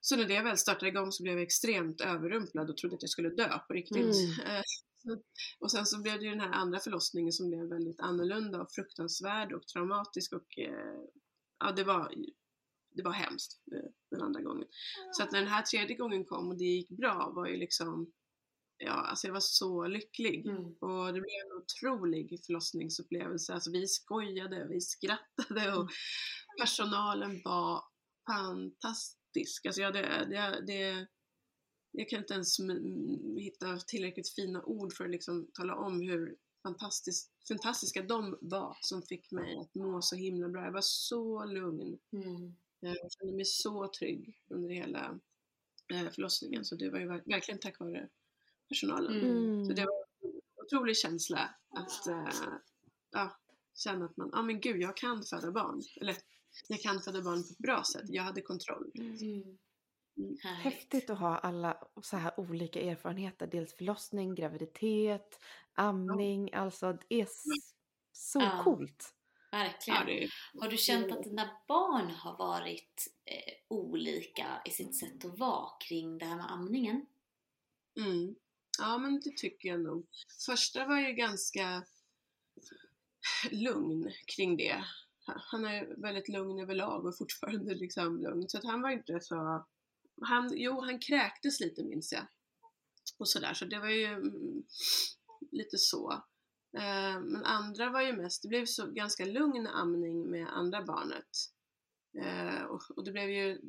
[SPEAKER 2] Så när det väl startade igång så blev jag extremt överrumplad och trodde att jag skulle dö på riktigt.
[SPEAKER 1] Mm. [LAUGHS]
[SPEAKER 2] Eh, Och sen så blev det ju den här andra förlossningen som blev väldigt annorlunda och fruktansvärd och traumatisk och eh, ja, det var, det var hemskt eh, den andra gången. Så att när den här tredje gången kom och det gick bra var ju liksom, ja alltså jag var så lycklig.
[SPEAKER 3] Mm.
[SPEAKER 2] Och det blev en otrolig förlossningsupplevelse. Alltså vi skojade, vi skrattade och personalen var fantastisk. Alltså jag, det, det, det, jag kan inte ens hitta tillräckligt fina ord för att liksom tala om hur fantastiska de var som fick mig att må så himla bra. Jag var så lugn.
[SPEAKER 3] Mm.
[SPEAKER 2] Jag kände mig så trygg under hela eh, förlossningen. Så det var ju verk- verkligen tack vare personalen.
[SPEAKER 3] Mm.
[SPEAKER 2] Så det var en otrolig känsla att eh, ja, känna att man, ja ah, men gud, jag kan föda barn. Eller jag kan föda barn på ett bra sätt. Jag hade kontroll.
[SPEAKER 3] Mm.
[SPEAKER 2] Mm.
[SPEAKER 1] Häftigt att ha alla så här olika erfarenheter. Dels förlossning, graviditet, amning. Alltså det är s- så
[SPEAKER 3] Ja.
[SPEAKER 1] coolt.
[SPEAKER 3] Verkligen.
[SPEAKER 2] Ja,
[SPEAKER 3] Har du känt att dina barn har varit eh, olika i sitt sätt att vara kring det här med amningen?
[SPEAKER 2] mm. Ja, men det tycker jag nog. Första var ju ganska lugn kring det. Han är väldigt lugn överlag och fortfarande liksom lugn. Så att han var inte så... Han, jo, han kräktes lite minns jag. Och sådär, så det var ju mm, lite så. Eh, men andra var ju mest, det blev så ganska lugn amning med andra barnet. Eh, och, och det blev ju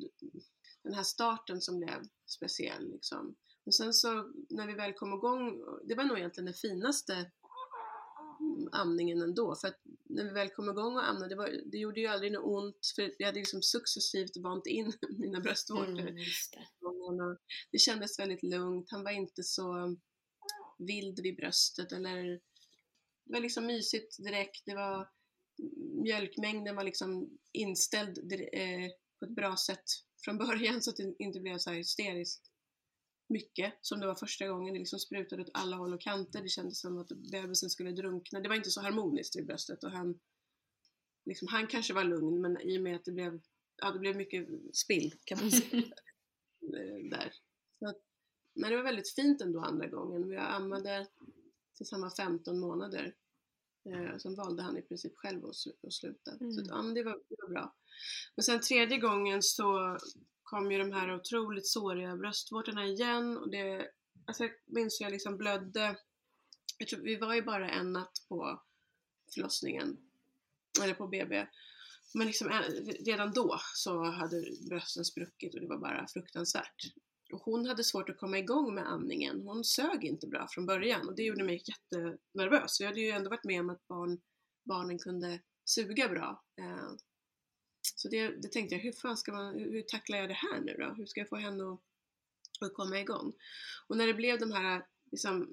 [SPEAKER 2] den här starten som blev speciell liksom. Men sen så när vi väl kom igång, det var nog egentligen det finaste amningen ändå. För att när vi väl kom igång och amnade, det, var, det gjorde ju aldrig något ont för vi hade liksom successivt vant in [LAUGHS] mina bröstvårtor. Mm, det. det kändes väldigt lugnt, han var inte så vild vid bröstet eller det var liksom mysigt direkt. Det var mjölkmängden var liksom inställd eh, på ett bra sätt från början så att det inte blev så här hysteriskt mycket som det var första gången. Det liksom sprutade åt alla håll och kanter. Det kändes som att bebisen skulle drunkna. Det var inte så harmoniskt i bröstet och han, liksom, han kanske var lugn men i och med att det blev, ja, det blev mycket spill kan man säga. [LAUGHS] Eh, där. Så att, men det var väldigt fint ändå andra gången. Vi ammade tills han var 15 månader. Eh, sen valde han i princip själv att, att sluta. Mm. Så att, ja, det, var, det var bra. Men sen tredje gången så kom ju de här otroligt såriga bröstvårtorna igen och det, alltså jag minns jag liksom blödde, jag tror, vi var ju bara en natt på förlossningen, eller på BB, men liksom eh, redan då så hade brösten spruckit och det var bara fruktansvärt. Och hon hade svårt att komma igång med amningen. Hon sög inte bra från början och det gjorde mig jättenervös. Jag hade ju ändå varit med om att barn, barnen kunde suga bra. Eh, så det, det tänkte jag, hur fan ska man, hur tacklar jag det här nu då? Hur ska jag få henne att, att komma igång? Och när det blev de här, liksom,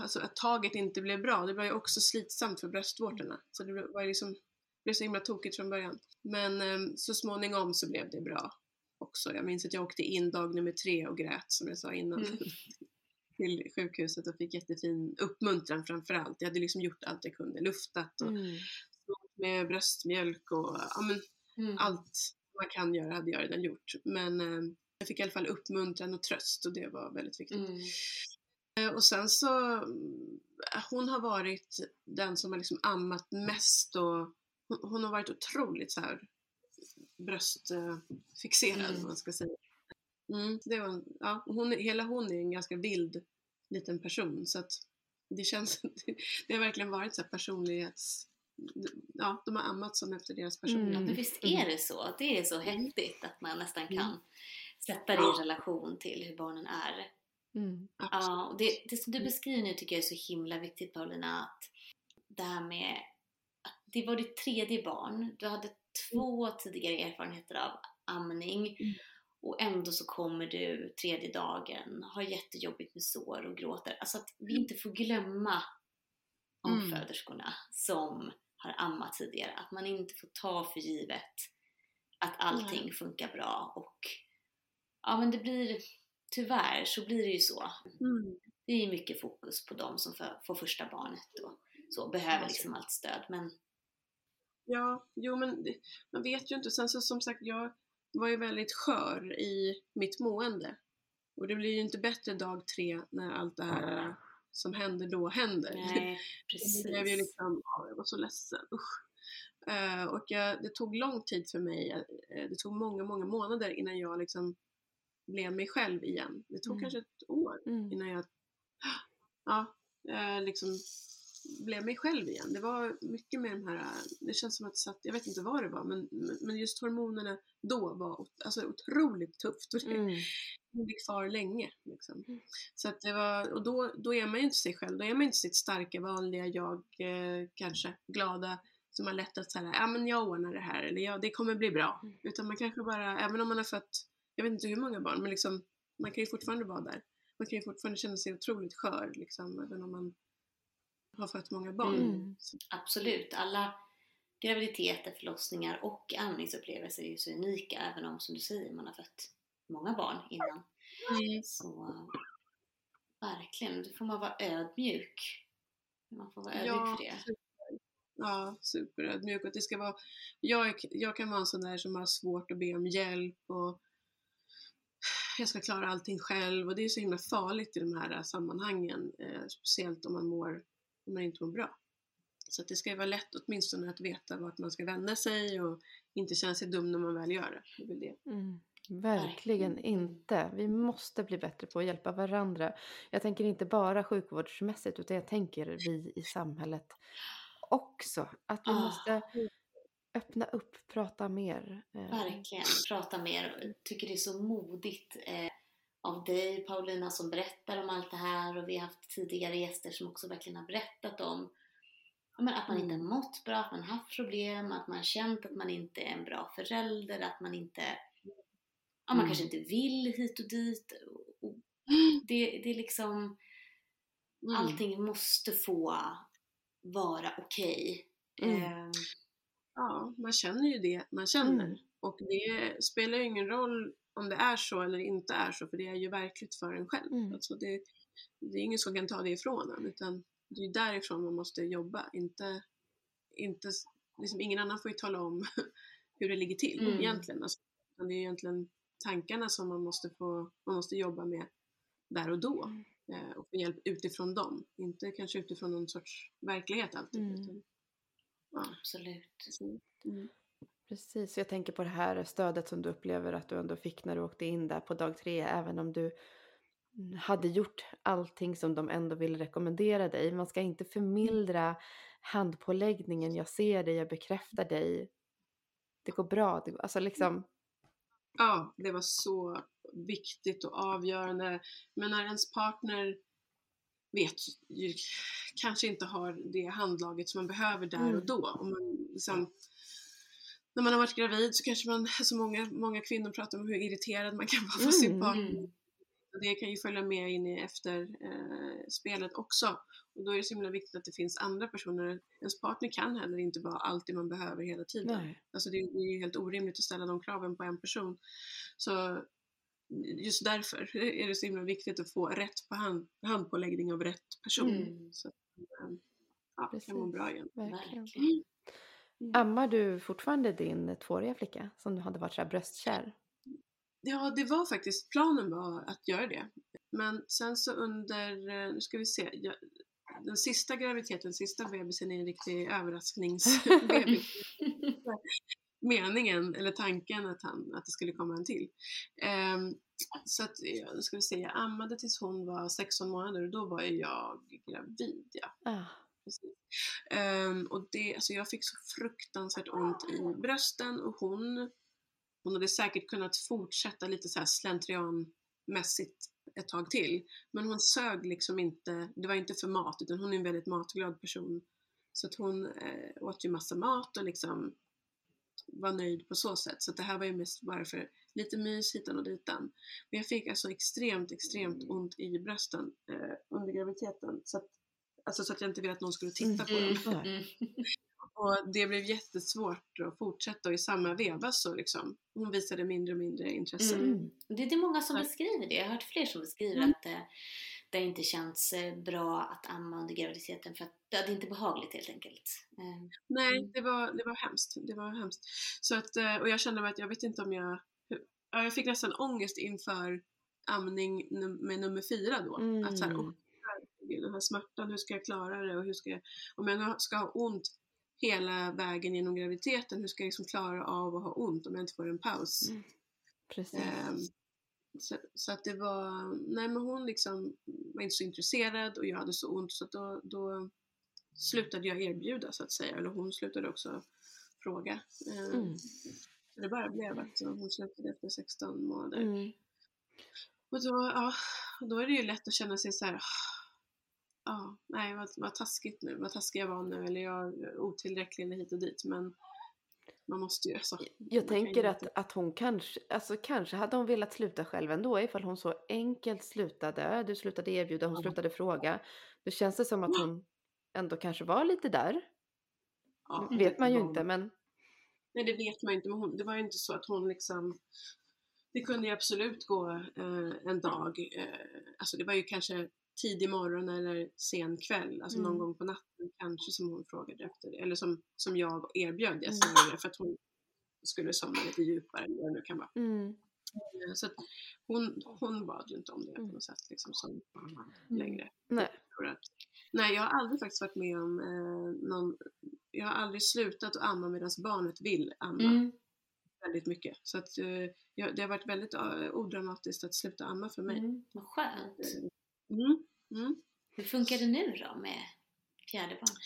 [SPEAKER 2] alltså att taget inte blev bra, det var ju också slitsamt för bröstvårtorna. Så det var ju liksom, blev så himla tokigt från början. Men eh, så småningom så blev det bra också. Jag minns att jag åkte in dag nummer tre och grät som jag sa innan. Mm. [LAUGHS] till sjukhuset och fick jättefin uppmuntran framförallt. Jag hade liksom gjort allt jag kunde, luftat och mm med bröstmjölk och ja, men, mm. allt man kan göra hade jag redan gjort. Men eh, jag fick i alla fall uppmuntran och tröst och det var väldigt viktigt. Mm. Eh, och sen så, eh, hon har varit den som har liksom ammat mest och hon, hon har varit otroligt så här bröstfixerad, mm. man ska säga. Mm, det var, ja, hon, hela hon är en ganska vild liten person så att det känns, [LAUGHS] det har verkligen varit så här personlighets ja, de har ammat som efter deras personlighet.
[SPEAKER 3] Mm. Visst är det så? Det är så häftigt att man nästan mm. kan sätta det i relation till hur barnen är. Mm. Ja, och det, det som du beskriver nu tycker jag är så himla viktigt Paulina, att det här med att det var ditt tredje barn, du hade två tidigare erfarenheter av amning mm. och ändå så kommer du tredje dagen, har jättejobbigt med sår och gråter. Alltså att vi inte får glömma omföderskorna mm. som har ammat tidigare. Att man inte får ta för givet att allting mm. funkar bra och ja men det blir tyvärr så blir det ju så. Mm. Det är mycket fokus på de som får, får första barnet och så behöver liksom allt stöd men
[SPEAKER 2] Ja, jo men man vet ju inte. Sen så som sagt, jag var ju väldigt skör i mitt mående. Och det blir ju inte bättre dag tre när allt det här som händer då händer.
[SPEAKER 3] Nej, precis. [LAUGHS]
[SPEAKER 2] det blev ju liksom, ja, jag var så ledsen, usch. Uh, och jag, det tog lång tid för mig, uh, det tog många, många månader innan jag liksom blev mig själv igen. Det tog mm. kanske ett år mm. innan jag, [GASPS] ja, uh, liksom blev mig själv igen. Det var mycket med de här, det känns som att satt, jag vet inte vad det var, men, men just hormonerna då var alltså, otroligt tufft [LAUGHS] och det mm. Blev kvar länge. Liksom. Mm. Så att det var, och då, då är man ju inte sig själv, då är man inte sitt starka, vanliga jag, eh, kanske glada, som har lätt att säga, ja men jag ordnar det här, eller ja, det kommer bli bra. Mm. Utan man kanske bara, även om man har fött, jag vet inte hur många barn, men liksom, man kan ju fortfarande vara där. Man kan ju fortfarande känna sig otroligt skör, liksom, även om man har fött många barn. Mm.
[SPEAKER 3] Absolut, alla graviditeter, förlossningar och amningsupplevelser är ju så unika även om som du säger man har fött många barn innan. Mm. Så verkligen, då får man vara ödmjuk. Man får vara ödmjuk ja, för det. Super.
[SPEAKER 2] Ja, superödmjuk. Och det ska vara, jag, jag kan vara en sån där som har svårt att be om hjälp och jag ska klara allting själv och det är så himla farligt i de här sammanhangen. Eh, speciellt om man mår om man inte mår bra. Så att det ska ju vara lätt åtminstone att veta vart man ska vända sig och inte känna sig dum när man väl gör det. det, är väl det.
[SPEAKER 1] Mm. Verkligen inte. Vi måste bli bättre på att hjälpa varandra. Jag tänker inte bara sjukvårdsmässigt utan jag tänker vi i samhället också. Att vi
[SPEAKER 3] Ah.
[SPEAKER 1] måste öppna upp, prata mer. eh,
[SPEAKER 3] Verkligen, prata mer. Jag tycker det är så modigt eh, av dig Paulina som berättar om allt det här och vi har haft tidigare gäster som också verkligen har berättat om men att man inte har mått bra, att man har haft problem, att man känt att man inte är en bra förälder, att man inte ja, man
[SPEAKER 2] Mm.
[SPEAKER 3] kanske inte vill hit och dit. Och- och Det, det är liksom
[SPEAKER 2] Mm.
[SPEAKER 3] allting måste få vara okej.
[SPEAKER 1] Mm.
[SPEAKER 3] Ehm,
[SPEAKER 2] Ja, man känner ju det man känner.
[SPEAKER 1] Mm.
[SPEAKER 2] Och det spelar ju ingen roll om det är så eller inte är så, för det är ju verkligt för en själv.
[SPEAKER 1] Mm.
[SPEAKER 2] Alltså det, det är ingen som kan ta det ifrån en, utan det är därifrån man måste jobba. Inte, inte, liksom ingen annan får ju tala om [LAUGHS] hur det ligger till
[SPEAKER 3] Mm.
[SPEAKER 2] egentligen. Alltså, det är egentligen tankarna som man måste, få, man måste jobba med där och då.
[SPEAKER 1] Mm.
[SPEAKER 2] Eh, och få hjälp utifrån dem. Inte kanske utifrån någon sorts verklighet alltid.
[SPEAKER 1] Mm.
[SPEAKER 2] Utan, ja,
[SPEAKER 3] absolut.
[SPEAKER 2] mm.
[SPEAKER 1] Precis, jag tänker på det här stödet som du upplever att du ändå fick när du åkte in där på dag tre, även om du hade gjort allting som de ändå vill rekommendera dig. Man ska inte förmildra handpåläggningen, jag ser dig, jag bekräftar dig. Det går bra, alltså liksom,
[SPEAKER 2] Ja, det var så viktigt och avgörande. Men när ens partner vet kanske inte har det handlaget som man behöver där
[SPEAKER 1] Mm.
[SPEAKER 2] och då. Och man liksom, när man har varit gravid så kanske man, så många, många kvinnor pratar om hur irriterad man kan vara på sin
[SPEAKER 1] Mm,
[SPEAKER 2] partner.
[SPEAKER 3] Mm.
[SPEAKER 2] Det kan ju följa med in i efterspelet eh, också. Och då är det så himla viktigt att det finns andra personer. Ens partner kan heller inte vara allt det man behöver hela tiden.
[SPEAKER 1] nej.
[SPEAKER 2] Alltså det, är ju helt orimligt att ställa de kraven på en person. Så just därför är det så himla viktigt att få rätt på hand, handpåläggning av rätt person.
[SPEAKER 3] Mm.
[SPEAKER 2] Så att man ja, kan må
[SPEAKER 1] Precis.
[SPEAKER 2] bra igen.
[SPEAKER 1] Verkligen.
[SPEAKER 3] Verkligen.
[SPEAKER 1] Ammar du fortfarande din tvååriga flicka som du hade varit så här bröstkär?
[SPEAKER 2] Ja, det var faktiskt, planen var att göra det. Men sen så under, eh, nu ska vi se, jag, den sista graviditeten, sista bebisen är en riktig överraskningsbebis. [LAUGHS] [LAUGHS] Meningen, eller tanken att, han, att det skulle komma en till. Ehm, så att, nu ska vi se, jag ammade tills hon var 16 månader och då var jag gravid, ja.
[SPEAKER 1] Ah.
[SPEAKER 2] Ehm, och det, alltså jag fick så fruktansvärt ont i brösten och hon, hon hade säkert kunnat fortsätta lite så här slentrianmässigt ett tag till. Men hon sög liksom inte, det var inte för mat utan hon är en väldigt matglad person. Så att hon eh, åt ju massa mat och liksom var nöjd på så sätt. Så att det här var ju mest bara för lite mys hitan och ditan. Men jag fick alltså extremt, extremt ont i brösten eh, under graviditeten. Så att, alltså så att jag inte ville att någon skulle titta på dem.
[SPEAKER 3] Mm. Mm.
[SPEAKER 2] Och det blev jättesvårt att fortsätta och i samma veva så liksom, hon visade mindre och mindre intresse.
[SPEAKER 3] Mm. Det är det många som beskriver det. Jag har hört fler som beskriver
[SPEAKER 2] Mm.
[SPEAKER 3] att eh, det inte känns eh, bra att amma under graviditeten för att det är inte behagligt helt enkelt. Eh,
[SPEAKER 2] Nej,
[SPEAKER 3] Mm.
[SPEAKER 2] det var, det var hemskt. Det var hemskt. Så att, eh, och jag kände att jag vet inte om jag... Ja, jag fick nästan ångest inför amning med nummer fyra då.
[SPEAKER 1] Mm.
[SPEAKER 2] Att så här, herregud, den här smärtan, hur ska jag klara det? Och hur ska jag, om jag nu ska ha ont hela vägen genom graviditeten, hur ska jag liksom klara av att ha ont om jag inte får en paus?
[SPEAKER 1] Mm. precis.
[SPEAKER 2] Ehm, så, så att det var, nej men hon liksom var inte så intresserad och jag hade så ont så att då, då slutade jag erbjuda så att säga, eller hon slutade också fråga. Ehm,
[SPEAKER 1] Mm.
[SPEAKER 2] Det bara blev att hon slutade efter 16 månader.
[SPEAKER 1] Mm.
[SPEAKER 2] Och då, ja, då är det ju lätt att känna sig så här. Ja, nej vad, vad taskigt nu, vad taskig jag var nu eller jag är otillräcklig eller hit och dit men man måste ju alltså,
[SPEAKER 1] Jag tänker att,
[SPEAKER 2] inte-
[SPEAKER 1] att hon kanske, alltså kanske hade hon velat sluta själv ändå ifall hon så enkelt slutade. Du slutade erbjuda, hon
[SPEAKER 2] Ja.
[SPEAKER 1] slutade fråga. Då känns det som att hon ändå kanske var lite där.
[SPEAKER 2] ja,
[SPEAKER 1] Det vet man ju
[SPEAKER 2] vad
[SPEAKER 1] inte men
[SPEAKER 2] Nej, det vet man ju inte, men hon, det var ju inte så att hon liksom Det kunde ju absolut gå eh, en dag, eh, alltså det var ju kanske tidig morgon eller sen kväll, alltså någon
[SPEAKER 1] Mm.
[SPEAKER 2] gång på natten kanske som hon frågade efter det, eller som, som jag erbjöd
[SPEAKER 1] Mm.
[SPEAKER 2] jag snarare för att hon skulle somna lite djupare vad det nu kan vara.
[SPEAKER 1] mm,
[SPEAKER 2] Eh, Så att hon, hon bad ju inte om det på
[SPEAKER 1] Mm.
[SPEAKER 2] något sätt liksom, som längre.
[SPEAKER 1] Nej.
[SPEAKER 2] Jag nej, jag har aldrig faktiskt varit med om eh, någon, jag har aldrig slutat att amma medan barnet vill amma
[SPEAKER 3] Mm.
[SPEAKER 2] väldigt mycket. Så att eh, det har varit väldigt eh, odramatiskt att sluta amma för mig.
[SPEAKER 3] Mm. Vad skönt.
[SPEAKER 2] Mm. Mm.
[SPEAKER 3] Hur funkar det nu då med fjärde barn?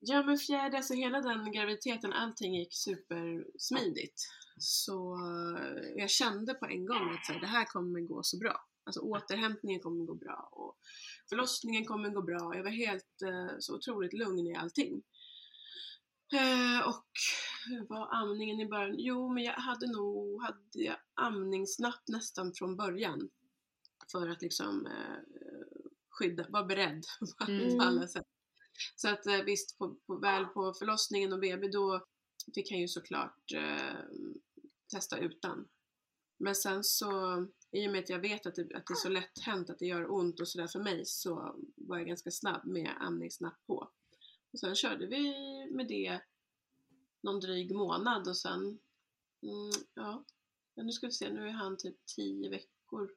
[SPEAKER 2] Ja men fjärde, alltså hela den graviditeten, allting gick supersmidigt. Så eh, jag kände på en gång att så här, det här kommer gå så bra. Alltså återhämtningen kommer gå bra och förlossningen kommer gå bra. Jag var helt eh, så otroligt lugn i allting. Eh, och hur var amningen i början? Jo, men jag hade nog hade jag amningsnapp nästan från början. För att liksom skydda, vara beredd [LAUGHS] på
[SPEAKER 3] Mm.
[SPEAKER 2] alla sätt. Så att eh, visst, på, på, väl på förlossningen och BB då fick han ju såklart eh, testa utan. Men sen så, i och med att jag vet att det, att det är så lätt hänt att det gör ont och sådär för mig så var jag ganska snabb med amningsnapp på. Och sen körde vi med det någon dryg månad och sen, mm, ja, ja, nu ska vi se, nu är han typ 10 veckor.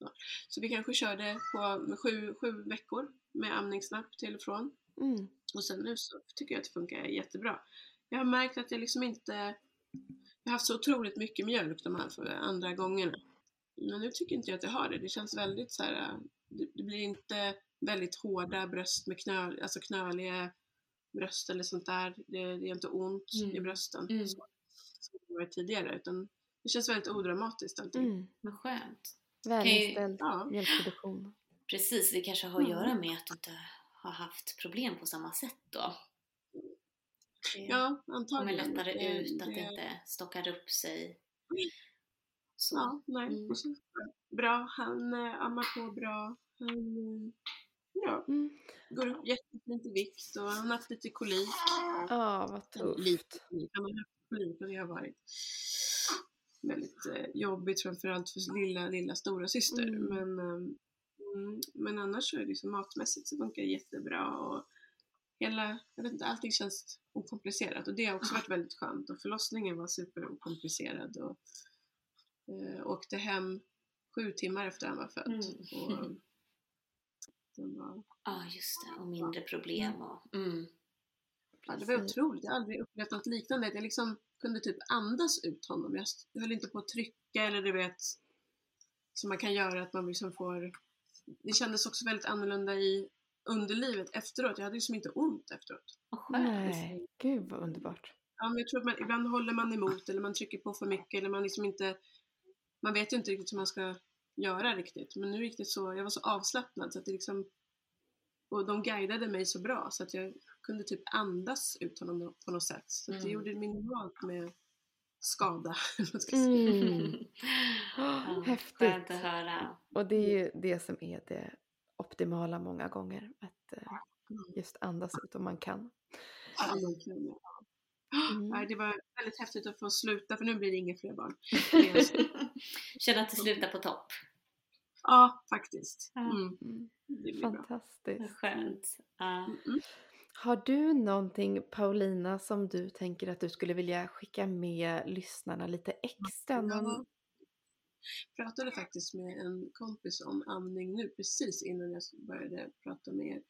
[SPEAKER 2] Ja. Så vi kanske körde på sju, sju veckor med amningsnapp till och från.
[SPEAKER 1] Mm.
[SPEAKER 2] Och sen nu så tycker jag att det funkar jättebra. Jag har märkt att jag liksom inte... Jag har haft så otroligt mycket mjölk de här för andra gångerna. Men nu tycker inte jag att jag har det. Det känns väldigt så här... Det, det blir inte väldigt hårda bröst med knöl, alltså knöliga bröst eller sånt där. Det, det är inte ont
[SPEAKER 3] Mm.
[SPEAKER 2] i brösten
[SPEAKER 3] Mm.
[SPEAKER 2] så, som det var tidigare. Utan det känns väldigt odramatiskt allting.
[SPEAKER 1] Mm.
[SPEAKER 3] Vad skönt.
[SPEAKER 1] Välinställd
[SPEAKER 2] Ja.
[SPEAKER 1] mjölkproduktion.
[SPEAKER 3] Precis, det kanske har att göra med att du inte har haft problem på samma sätt då. Det
[SPEAKER 2] Ja,
[SPEAKER 3] kommer
[SPEAKER 2] antagligen.
[SPEAKER 3] lättare
[SPEAKER 2] Det-
[SPEAKER 3] ut, att det inte stockar upp sig. Så.
[SPEAKER 2] Ja, nej.
[SPEAKER 3] Mm.
[SPEAKER 2] Så, bra, han äh, ammar på bra. Han eh, ja,
[SPEAKER 1] Mm.
[SPEAKER 2] går upp jättefint i vikt och han har haft lite kolik.
[SPEAKER 1] Ja, vad
[SPEAKER 2] Eller Lite
[SPEAKER 1] tufft.
[SPEAKER 2] kolik. Han har haft kolik och det har varit väldigt eh, jobbigt framförallt för lilla, lilla stora syster.
[SPEAKER 1] Mm.
[SPEAKER 2] Men, ehm, mm, men annars så är det liksom matmässigt så funkar det jättebra och hela, jag vet inte, allting känns okomplicerat och det har också varit väldigt skönt och förlossningen var superokomplicerad och eh, åkte hem sju timmar efter han var född.
[SPEAKER 3] Mm.
[SPEAKER 2] Och, var,
[SPEAKER 3] Ja, just det. Och mindre problem och... Mm.
[SPEAKER 2] Ja, det var otroligt. Jag har aldrig upplevt något liknande. Jag liksom kunde typ andas ut honom. Jag höll inte på att trycka eller du vet som man kan göra att man liksom får Det kändes också väldigt annorlunda i underlivet efteråt. Jag hade ju som inte ont efteråt.
[SPEAKER 1] Nej, gud vad underbart.
[SPEAKER 2] Ja, men jag tror att man, ibland håller man emot eller man trycker på för mycket eller man liksom inte Man vet ju inte riktigt hur man ska göra riktigt. Men nu gick det så, jag var så avslappnad så att det liksom och de guidade mig så bra så att jag kunde typ andas ut honom på något sätt. Så att det
[SPEAKER 3] Mm.
[SPEAKER 2] gjorde minimalt med skada. [LAUGHS]
[SPEAKER 1] Mm.
[SPEAKER 3] Ja,
[SPEAKER 1] Häftigt.
[SPEAKER 3] Skönt att höra.
[SPEAKER 1] Och det är ju det som är det optimala många gånger. Att eh, just andas ut om man kan.
[SPEAKER 2] Ja, man kan, ja.
[SPEAKER 1] Mm.
[SPEAKER 2] Det var väldigt häftigt att få sluta för nu blir det inga fler barn. [LAUGHS] Det är så-
[SPEAKER 3] Känner att du slutar på topp.
[SPEAKER 2] Ja, faktiskt.
[SPEAKER 3] Ja.
[SPEAKER 2] Mm,
[SPEAKER 1] Mm. Fantastiskt.
[SPEAKER 3] skönt. Ja.
[SPEAKER 2] Mm.
[SPEAKER 1] Har du någonting Paulina som du tänker att du skulle vilja skicka med lyssnarna lite extra? Någon...
[SPEAKER 2] Ja. pratade faktiskt med en kompis om amning nu precis innan jag började prata med er.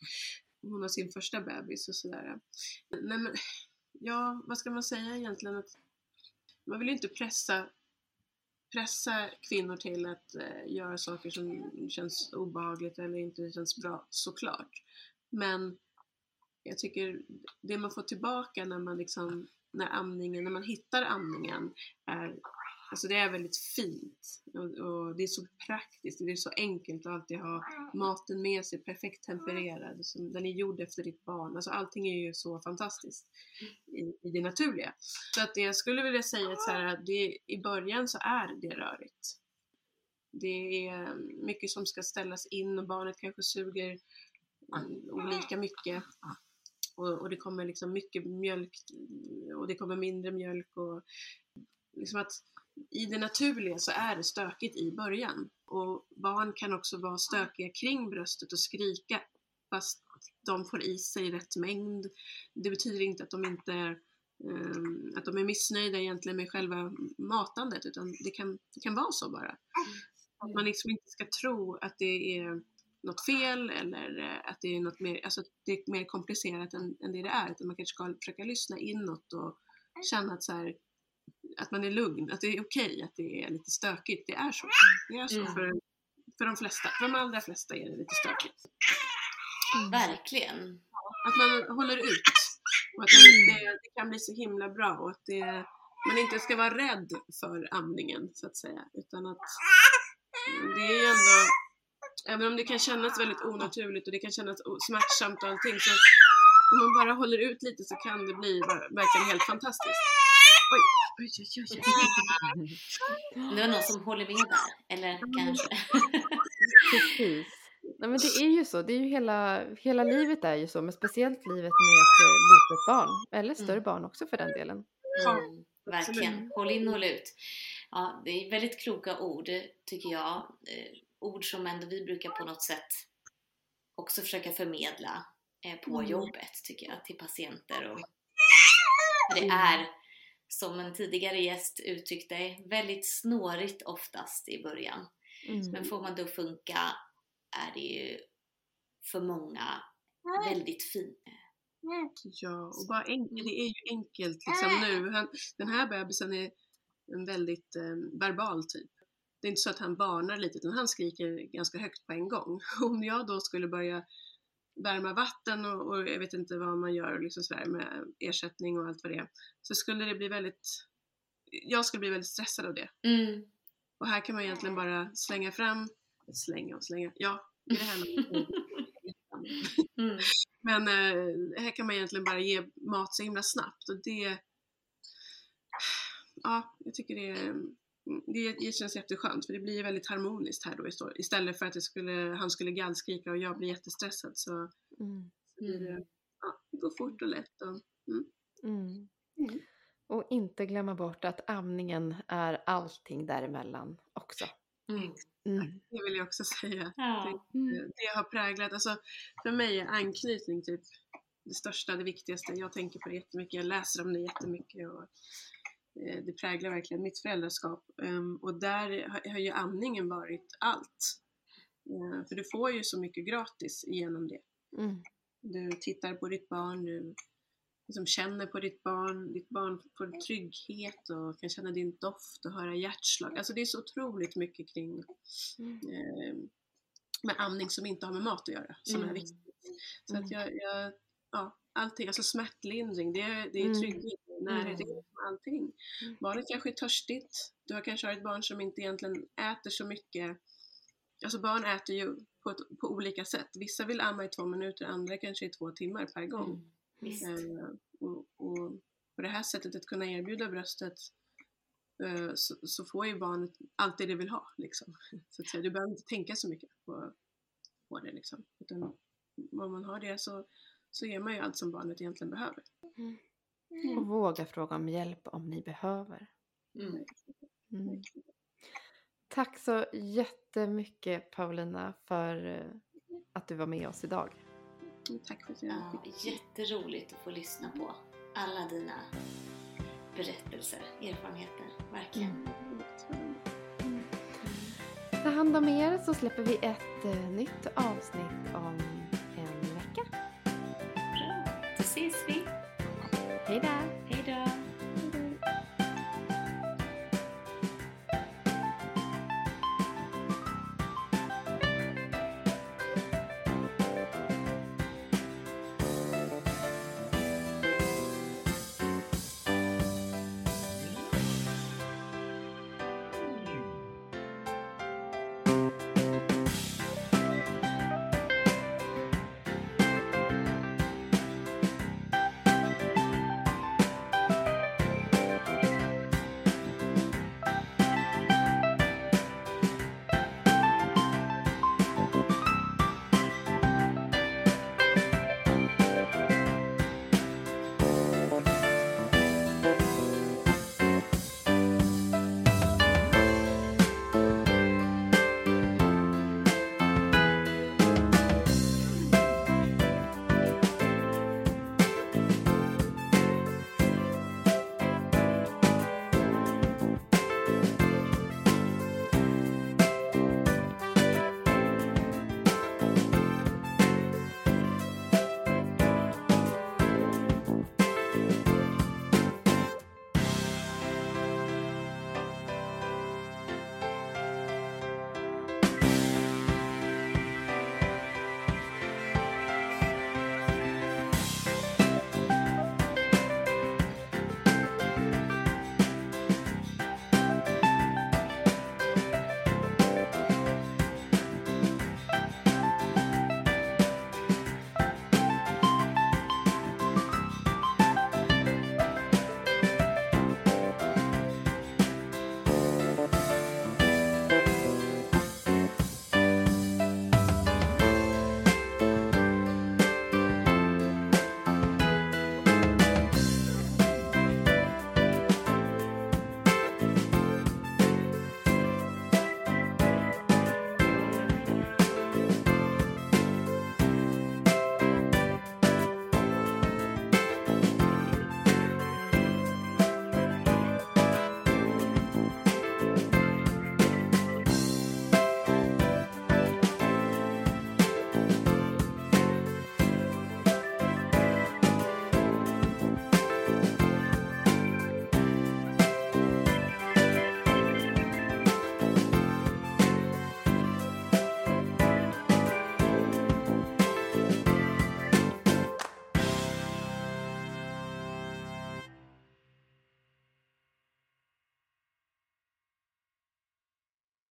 [SPEAKER 2] Hon har sin första bebis och sådär. Nej men, ja, vad ska man säga egentligen? Att man vill ju inte pressa, pressa kvinnor till att eh, göra saker som känns obehagligt eller inte känns bra, såklart. Men jag tycker det man får tillbaka när man liksom, när amningen, när man hittar amningen är Alltså det är väldigt fint och, och det är så praktiskt, det är så enkelt att alltid ha maten med sig, perfekt tempererad, som den är gjord efter ditt barn. Alltså allting är ju så fantastiskt i, i det naturliga. Så att jag skulle vilja säga att så här, det, i början så är det rörigt. Det är mycket som ska ställas in och barnet kanske suger mm, olika mycket. Och, och det kommer liksom mycket mjölk och det kommer mindre mjölk och liksom att i det naturliga så är det stökigt i början. Och barn kan också vara stökiga kring bröstet och skrika fast de får i sig rätt mängd. Det betyder inte att de inte ehm, att de är missnöjda egentligen med själva matandet utan det kan, det kan vara så bara. Att man liksom inte ska tro att det är något fel eller eh, att det är något mer, alltså det är mer komplicerat än, än det det är. Utan man kanske ska försöka lyssna inåt och känna att så här, att man är lugn, att det är okej att det är lite stökigt. Det är så. Det är så
[SPEAKER 3] Mm.
[SPEAKER 2] för, för de flesta. För de allra flesta är det lite stökigt.
[SPEAKER 3] Verkligen.
[SPEAKER 2] Att man håller ut. Och att det, det, det kan bli så himla bra och att det, man inte ska vara rädd för amningen så att säga. Utan att det är ju ändå, även om det kan kännas väldigt onaturligt och det kan kännas smärtsamt och allting så om man bara håller ut lite så kan det bli ver- verkligen helt fantastiskt. Oj, oj, oj, oj, oj.
[SPEAKER 3] Det var någon som håller med där, eller kanske?
[SPEAKER 1] Precis. Nej, men det är ju så. Det är ju hela, hela livet är ju så, men speciellt livet med ett eh, litet barn. Eller större
[SPEAKER 3] Mm.
[SPEAKER 1] barn också för den delen.
[SPEAKER 2] Ja,
[SPEAKER 3] Mm, verkligen. Håll in, håll ut. Ja, det är väldigt kloka ord, tycker jag. Eh, ord som ändå vi brukar på något sätt också försöka förmedla eh, på
[SPEAKER 2] Mm.
[SPEAKER 3] jobbet, tycker jag, till patienter. Och det är, som en tidigare gäst uttryckte, väldigt snårigt oftast i början.
[SPEAKER 1] Mm.
[SPEAKER 3] Men får man det att funka är det ju för många väldigt fint.
[SPEAKER 2] Ja, och bara enkelt, det är ju enkelt liksom nu. Han, den här bebisen är en väldigt eh, verbal typ. Det är inte så att han barnar lite utan han skriker ganska högt på en gång. [LAUGHS] Om jag då skulle börja värma vatten och, och jag vet inte vad man gör liksom sådär med ersättning och allt vad det är. Så skulle det bli väldigt, jag skulle bli väldigt stressad av det.
[SPEAKER 3] Mm.
[SPEAKER 2] Och här kan man egentligen bara slänga fram, slänga och slänga, ja, det är här
[SPEAKER 3] Mm.
[SPEAKER 2] Men eh, här kan man egentligen bara ge mat så himla snabbt och det... Ja, jag tycker det, det, det känns jätteskönt för det blir väldigt harmoniskt här då istället för att det skulle, han skulle gallskrika och jag blir jättestressad så
[SPEAKER 1] Mm.
[SPEAKER 2] blir det, ja, det går fort och lätt. Och,
[SPEAKER 1] Mm.
[SPEAKER 2] Mm.
[SPEAKER 1] Och inte glömma bort att amningen är allting däremellan också.
[SPEAKER 3] Mm.
[SPEAKER 1] Mm.
[SPEAKER 2] det vill jag också [LAUGHS] säga.
[SPEAKER 3] Ja.
[SPEAKER 1] Mm.
[SPEAKER 2] Det har präglat, alltså för mig är anknytning typ det största, det viktigaste. Jag tänker på det jättemycket, jag läser om det jättemycket och det präglar verkligen mitt föräldraskap. Ehm, Och där har- ju amningen varit allt. Eh, För du får ju så mycket gratis genom det.
[SPEAKER 1] Mm.
[SPEAKER 2] Du tittar på ditt barn, du liksom känner på ditt barn, ditt barn får trygghet och kan känna din doft och höra hjärtslag. Alltså det är så otroligt mycket kring
[SPEAKER 1] Mm.
[SPEAKER 2] eh, med amning som inte har med mat att göra, som är
[SPEAKER 3] Mm.
[SPEAKER 2] viktigt. Så
[SPEAKER 1] Mm.
[SPEAKER 2] att jag, jag, ja, allting, alltså smärtlindring, det är, det är
[SPEAKER 1] Mm.
[SPEAKER 2] trygghet, närhet, det
[SPEAKER 3] Mm.
[SPEAKER 2] är allting.
[SPEAKER 1] Mm.
[SPEAKER 2] Barnet kanske är törstigt, du har kanske har ett barn som inte egentligen äter så mycket. Alltså barn äter ju på, ett, på olika sätt. Vissa vill amma i två minuter, andra kanske i två timmar per gång.
[SPEAKER 3] Mm.
[SPEAKER 2] Eh, och, och på det här sättet att kunna erbjuda bröstet eh, så, så får ju barnet allt det det vill ha. Liksom. Så att säga. Du behöver inte tänka så mycket på, på det. Liksom. Utan om man har det så, så ger man ju allt som barnet egentligen behöver.
[SPEAKER 1] Och våga fråga om hjälp om ni behöver.
[SPEAKER 3] Mm.
[SPEAKER 1] Mm. Tack så jättemycket Paulina för eh, att du var med oss idag.
[SPEAKER 2] Och Tack för att jag
[SPEAKER 3] Ja, jätteroligt att få lyssna på alla dina berättelser, erfarenheter. Verkligen.
[SPEAKER 1] Ta hand om er så släpper vi ett eh, nytt avsnitt om en vecka.
[SPEAKER 3] Bra. Då ses vi.
[SPEAKER 1] Hej då!
[SPEAKER 3] Hej då!